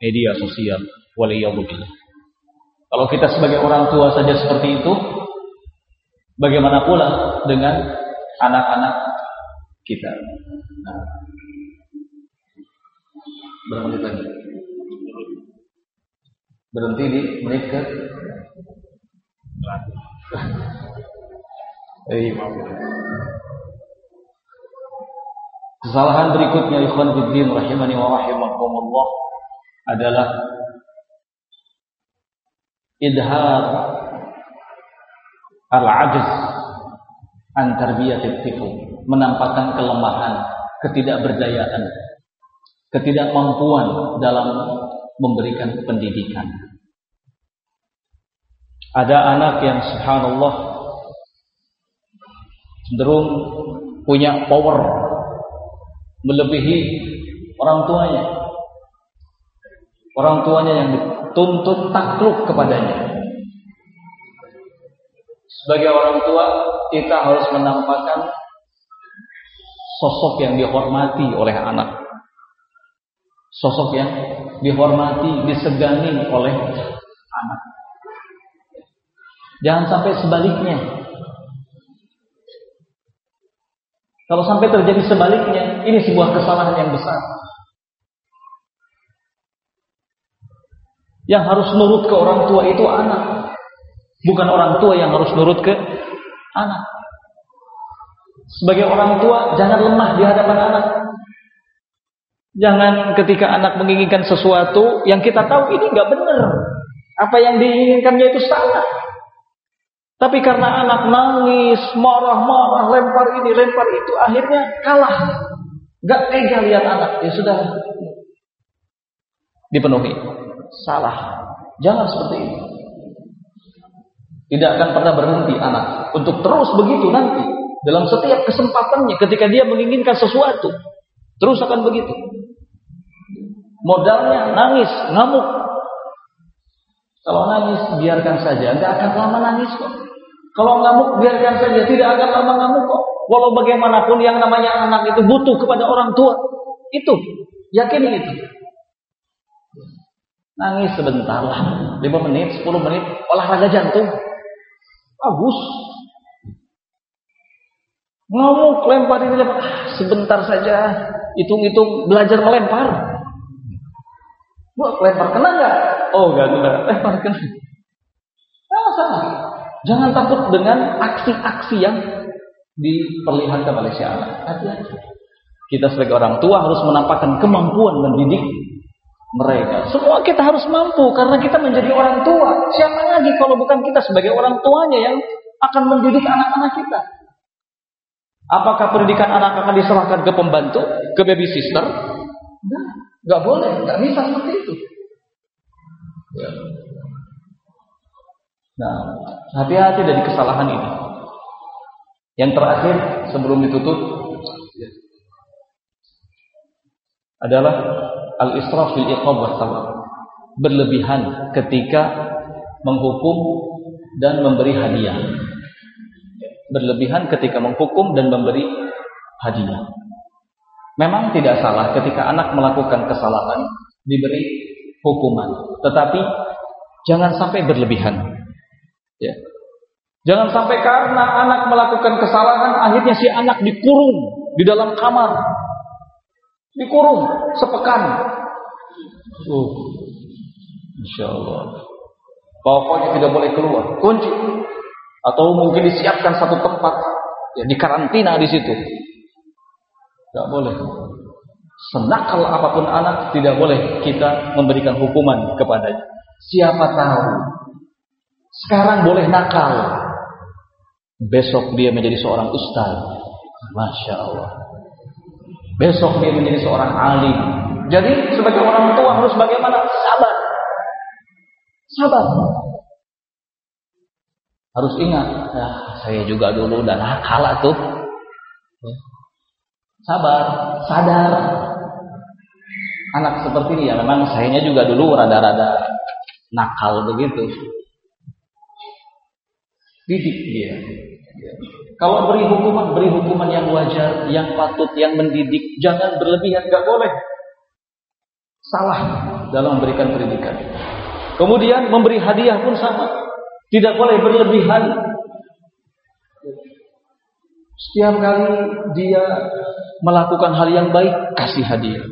S2: media sosial. Waliyahulillah. Kalau kita sebagai orang tua saja seperti itu, bagaimana pula dengan anak-anak kita? Nah, menit lagi? Berhenti di menit ke? Kesalahan berikutnya ikhwan fiddin rahimani wa rahimakumullah adalah idhar al-ajz an tarbiyatit menampakkan kelemahan, ketidakberdayaan, ketidakmampuan dalam memberikan pendidikan. Ada anak yang subhanallah cenderung punya power melebihi orang tuanya. Orang tuanya yang dituntut takluk kepadanya. Sebagai orang tua, kita harus menampakkan sosok yang dihormati oleh anak. Sosok yang dihormati, disegani oleh anak. Jangan sampai sebaliknya. Kalau sampai terjadi sebaliknya, ini sebuah kesalahan yang besar. Yang harus nurut ke orang tua itu anak. Bukan orang tua yang harus nurut ke anak. Sebagai orang tua, jangan lemah di hadapan anak. Jangan ketika anak menginginkan sesuatu yang kita tahu ini nggak benar. Apa yang diinginkannya itu salah. Tapi karena anak nangis, marah-marah, lempar ini, lempar itu, akhirnya kalah. Gak tega lihat anak, ya sudah dipenuhi. Salah. Jangan seperti itu. Tidak akan pernah berhenti anak untuk terus begitu nanti dalam setiap kesempatannya ketika dia menginginkan sesuatu terus akan begitu. Modalnya nangis, ngamuk. Kalau nangis biarkan saja, nggak akan lama nangis kok. Kalau ngamuk biarkan saja, tidak akan lama ngamuk kok. Walau bagaimanapun yang namanya anak itu butuh kepada orang tua. Itu, yakin itu. Nangis sebentar lah. 5 menit, 10 menit. Olahraga jantung. Bagus. Ngomong, lempar ini, lempar. Ah, sebentar saja. Hitung-hitung belajar melempar. Wah, lempar kena nggak? Oh, nggak kena. [LAUGHS] Lempar kena. Nah, masalah. Jangan takut dengan aksi-aksi yang diperlihatkan oleh si anak. Kita sebagai orang tua harus menampakkan kemampuan mendidik mereka. Semua kita harus mampu karena kita menjadi orang tua. Siapa lagi kalau bukan kita sebagai orang tuanya yang akan mendidik anak-anak kita? Apakah pendidikan anak akan diserahkan ke pembantu, ke baby sister? Enggak, boleh, enggak bisa seperti itu. Ya. Nah, hati-hati dari kesalahan ini. Yang terakhir sebelum ditutup adalah al-israf fil iqab wa Berlebihan ketika menghukum dan memberi hadiah. Berlebihan ketika menghukum dan memberi hadiah. Memang tidak salah ketika anak melakukan kesalahan diberi hukuman, tetapi jangan sampai berlebihan. Ya. Jangan sampai karena anak melakukan kesalahan akhirnya si anak dikurung di dalam kamar Dikurung sepekan. Uh, Insya Allah. Pokoknya tidak boleh keluar. Kunci. Atau mungkin disiapkan satu tempat. Ya, di karantina di situ. Tidak boleh. Senakal apa pun anak, tidak boleh kita memberikan hukuman kepadanya. Siapa tahu. Sekarang boleh nakal. Besok dia menjadi seorang ustaz. Masya Allah. Besok dia menjadi seorang alim. Jadi sebagai orang tua harus bagaimana? Sabar. Sabar. Harus ingat, ya, saya juga dulu dan nakal tuh. Sabar, sadar. Anak seperti ini ya memang sayanya juga dulu rada-rada nakal begitu. Didik dia. Kalau beri hukuman, beri hukuman yang wajar, yang patut, yang mendidik. Jangan berlebihan, gak boleh. Salah dalam memberikan pendidikan. Kemudian memberi hadiah pun sama. Tidak boleh berlebihan. Setiap kali dia melakukan hal yang baik, kasih hadiah.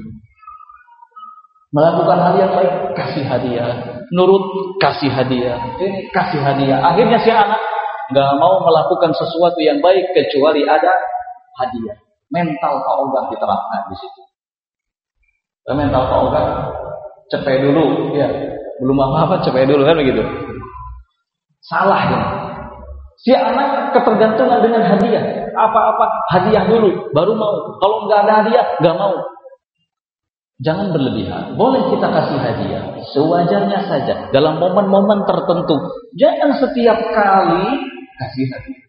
S2: Melakukan hal yang baik, kasih hadiah. Nurut, kasih hadiah. Ini kasih hadiah. Akhirnya si anak nggak mau melakukan sesuatu yang baik kecuali ada hadiah. Mental Ogah diterapkan di situ. Mental Pak Ogah cepet dulu, ya belum apa-apa cepet dulu kan begitu. Salah ya. Si anak ketergantungan dengan hadiah. Apa-apa hadiah dulu, baru mau. Kalau nggak ada hadiah, nggak mau. Jangan berlebihan. Boleh kita kasih hadiah. Sewajarnya saja. Dalam momen-momen tertentu. Jangan setiap kali kasih hadiah.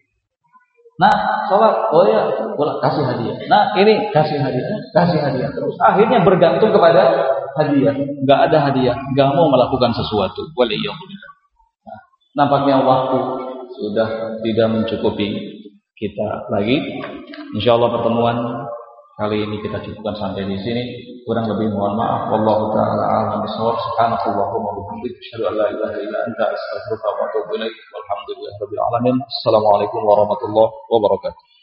S2: Nah, sholat, oh ya, boleh kasih hadiah. Nah, ini kasih hadiah, kasih hadiah terus. Akhirnya bergantung kepada hadiah. Gak ada hadiah, gak mau melakukan sesuatu. Boleh ya. Nah, nampaknya waktu sudah tidak mencukupi kita lagi. Insya Allah pertemuan kali ini kita cukupkan sampai di sini. Kurang lebih mohon maaf. Wallahu taala a'lam bishawab. Subhanakallahumma wa bihamdika asyhadu an la ilaha illa anta astaghfiruka wa atubu ilaik. Walhamdulillahirabbil alamin. Assalamualaikum warahmatullahi wabarakatuh.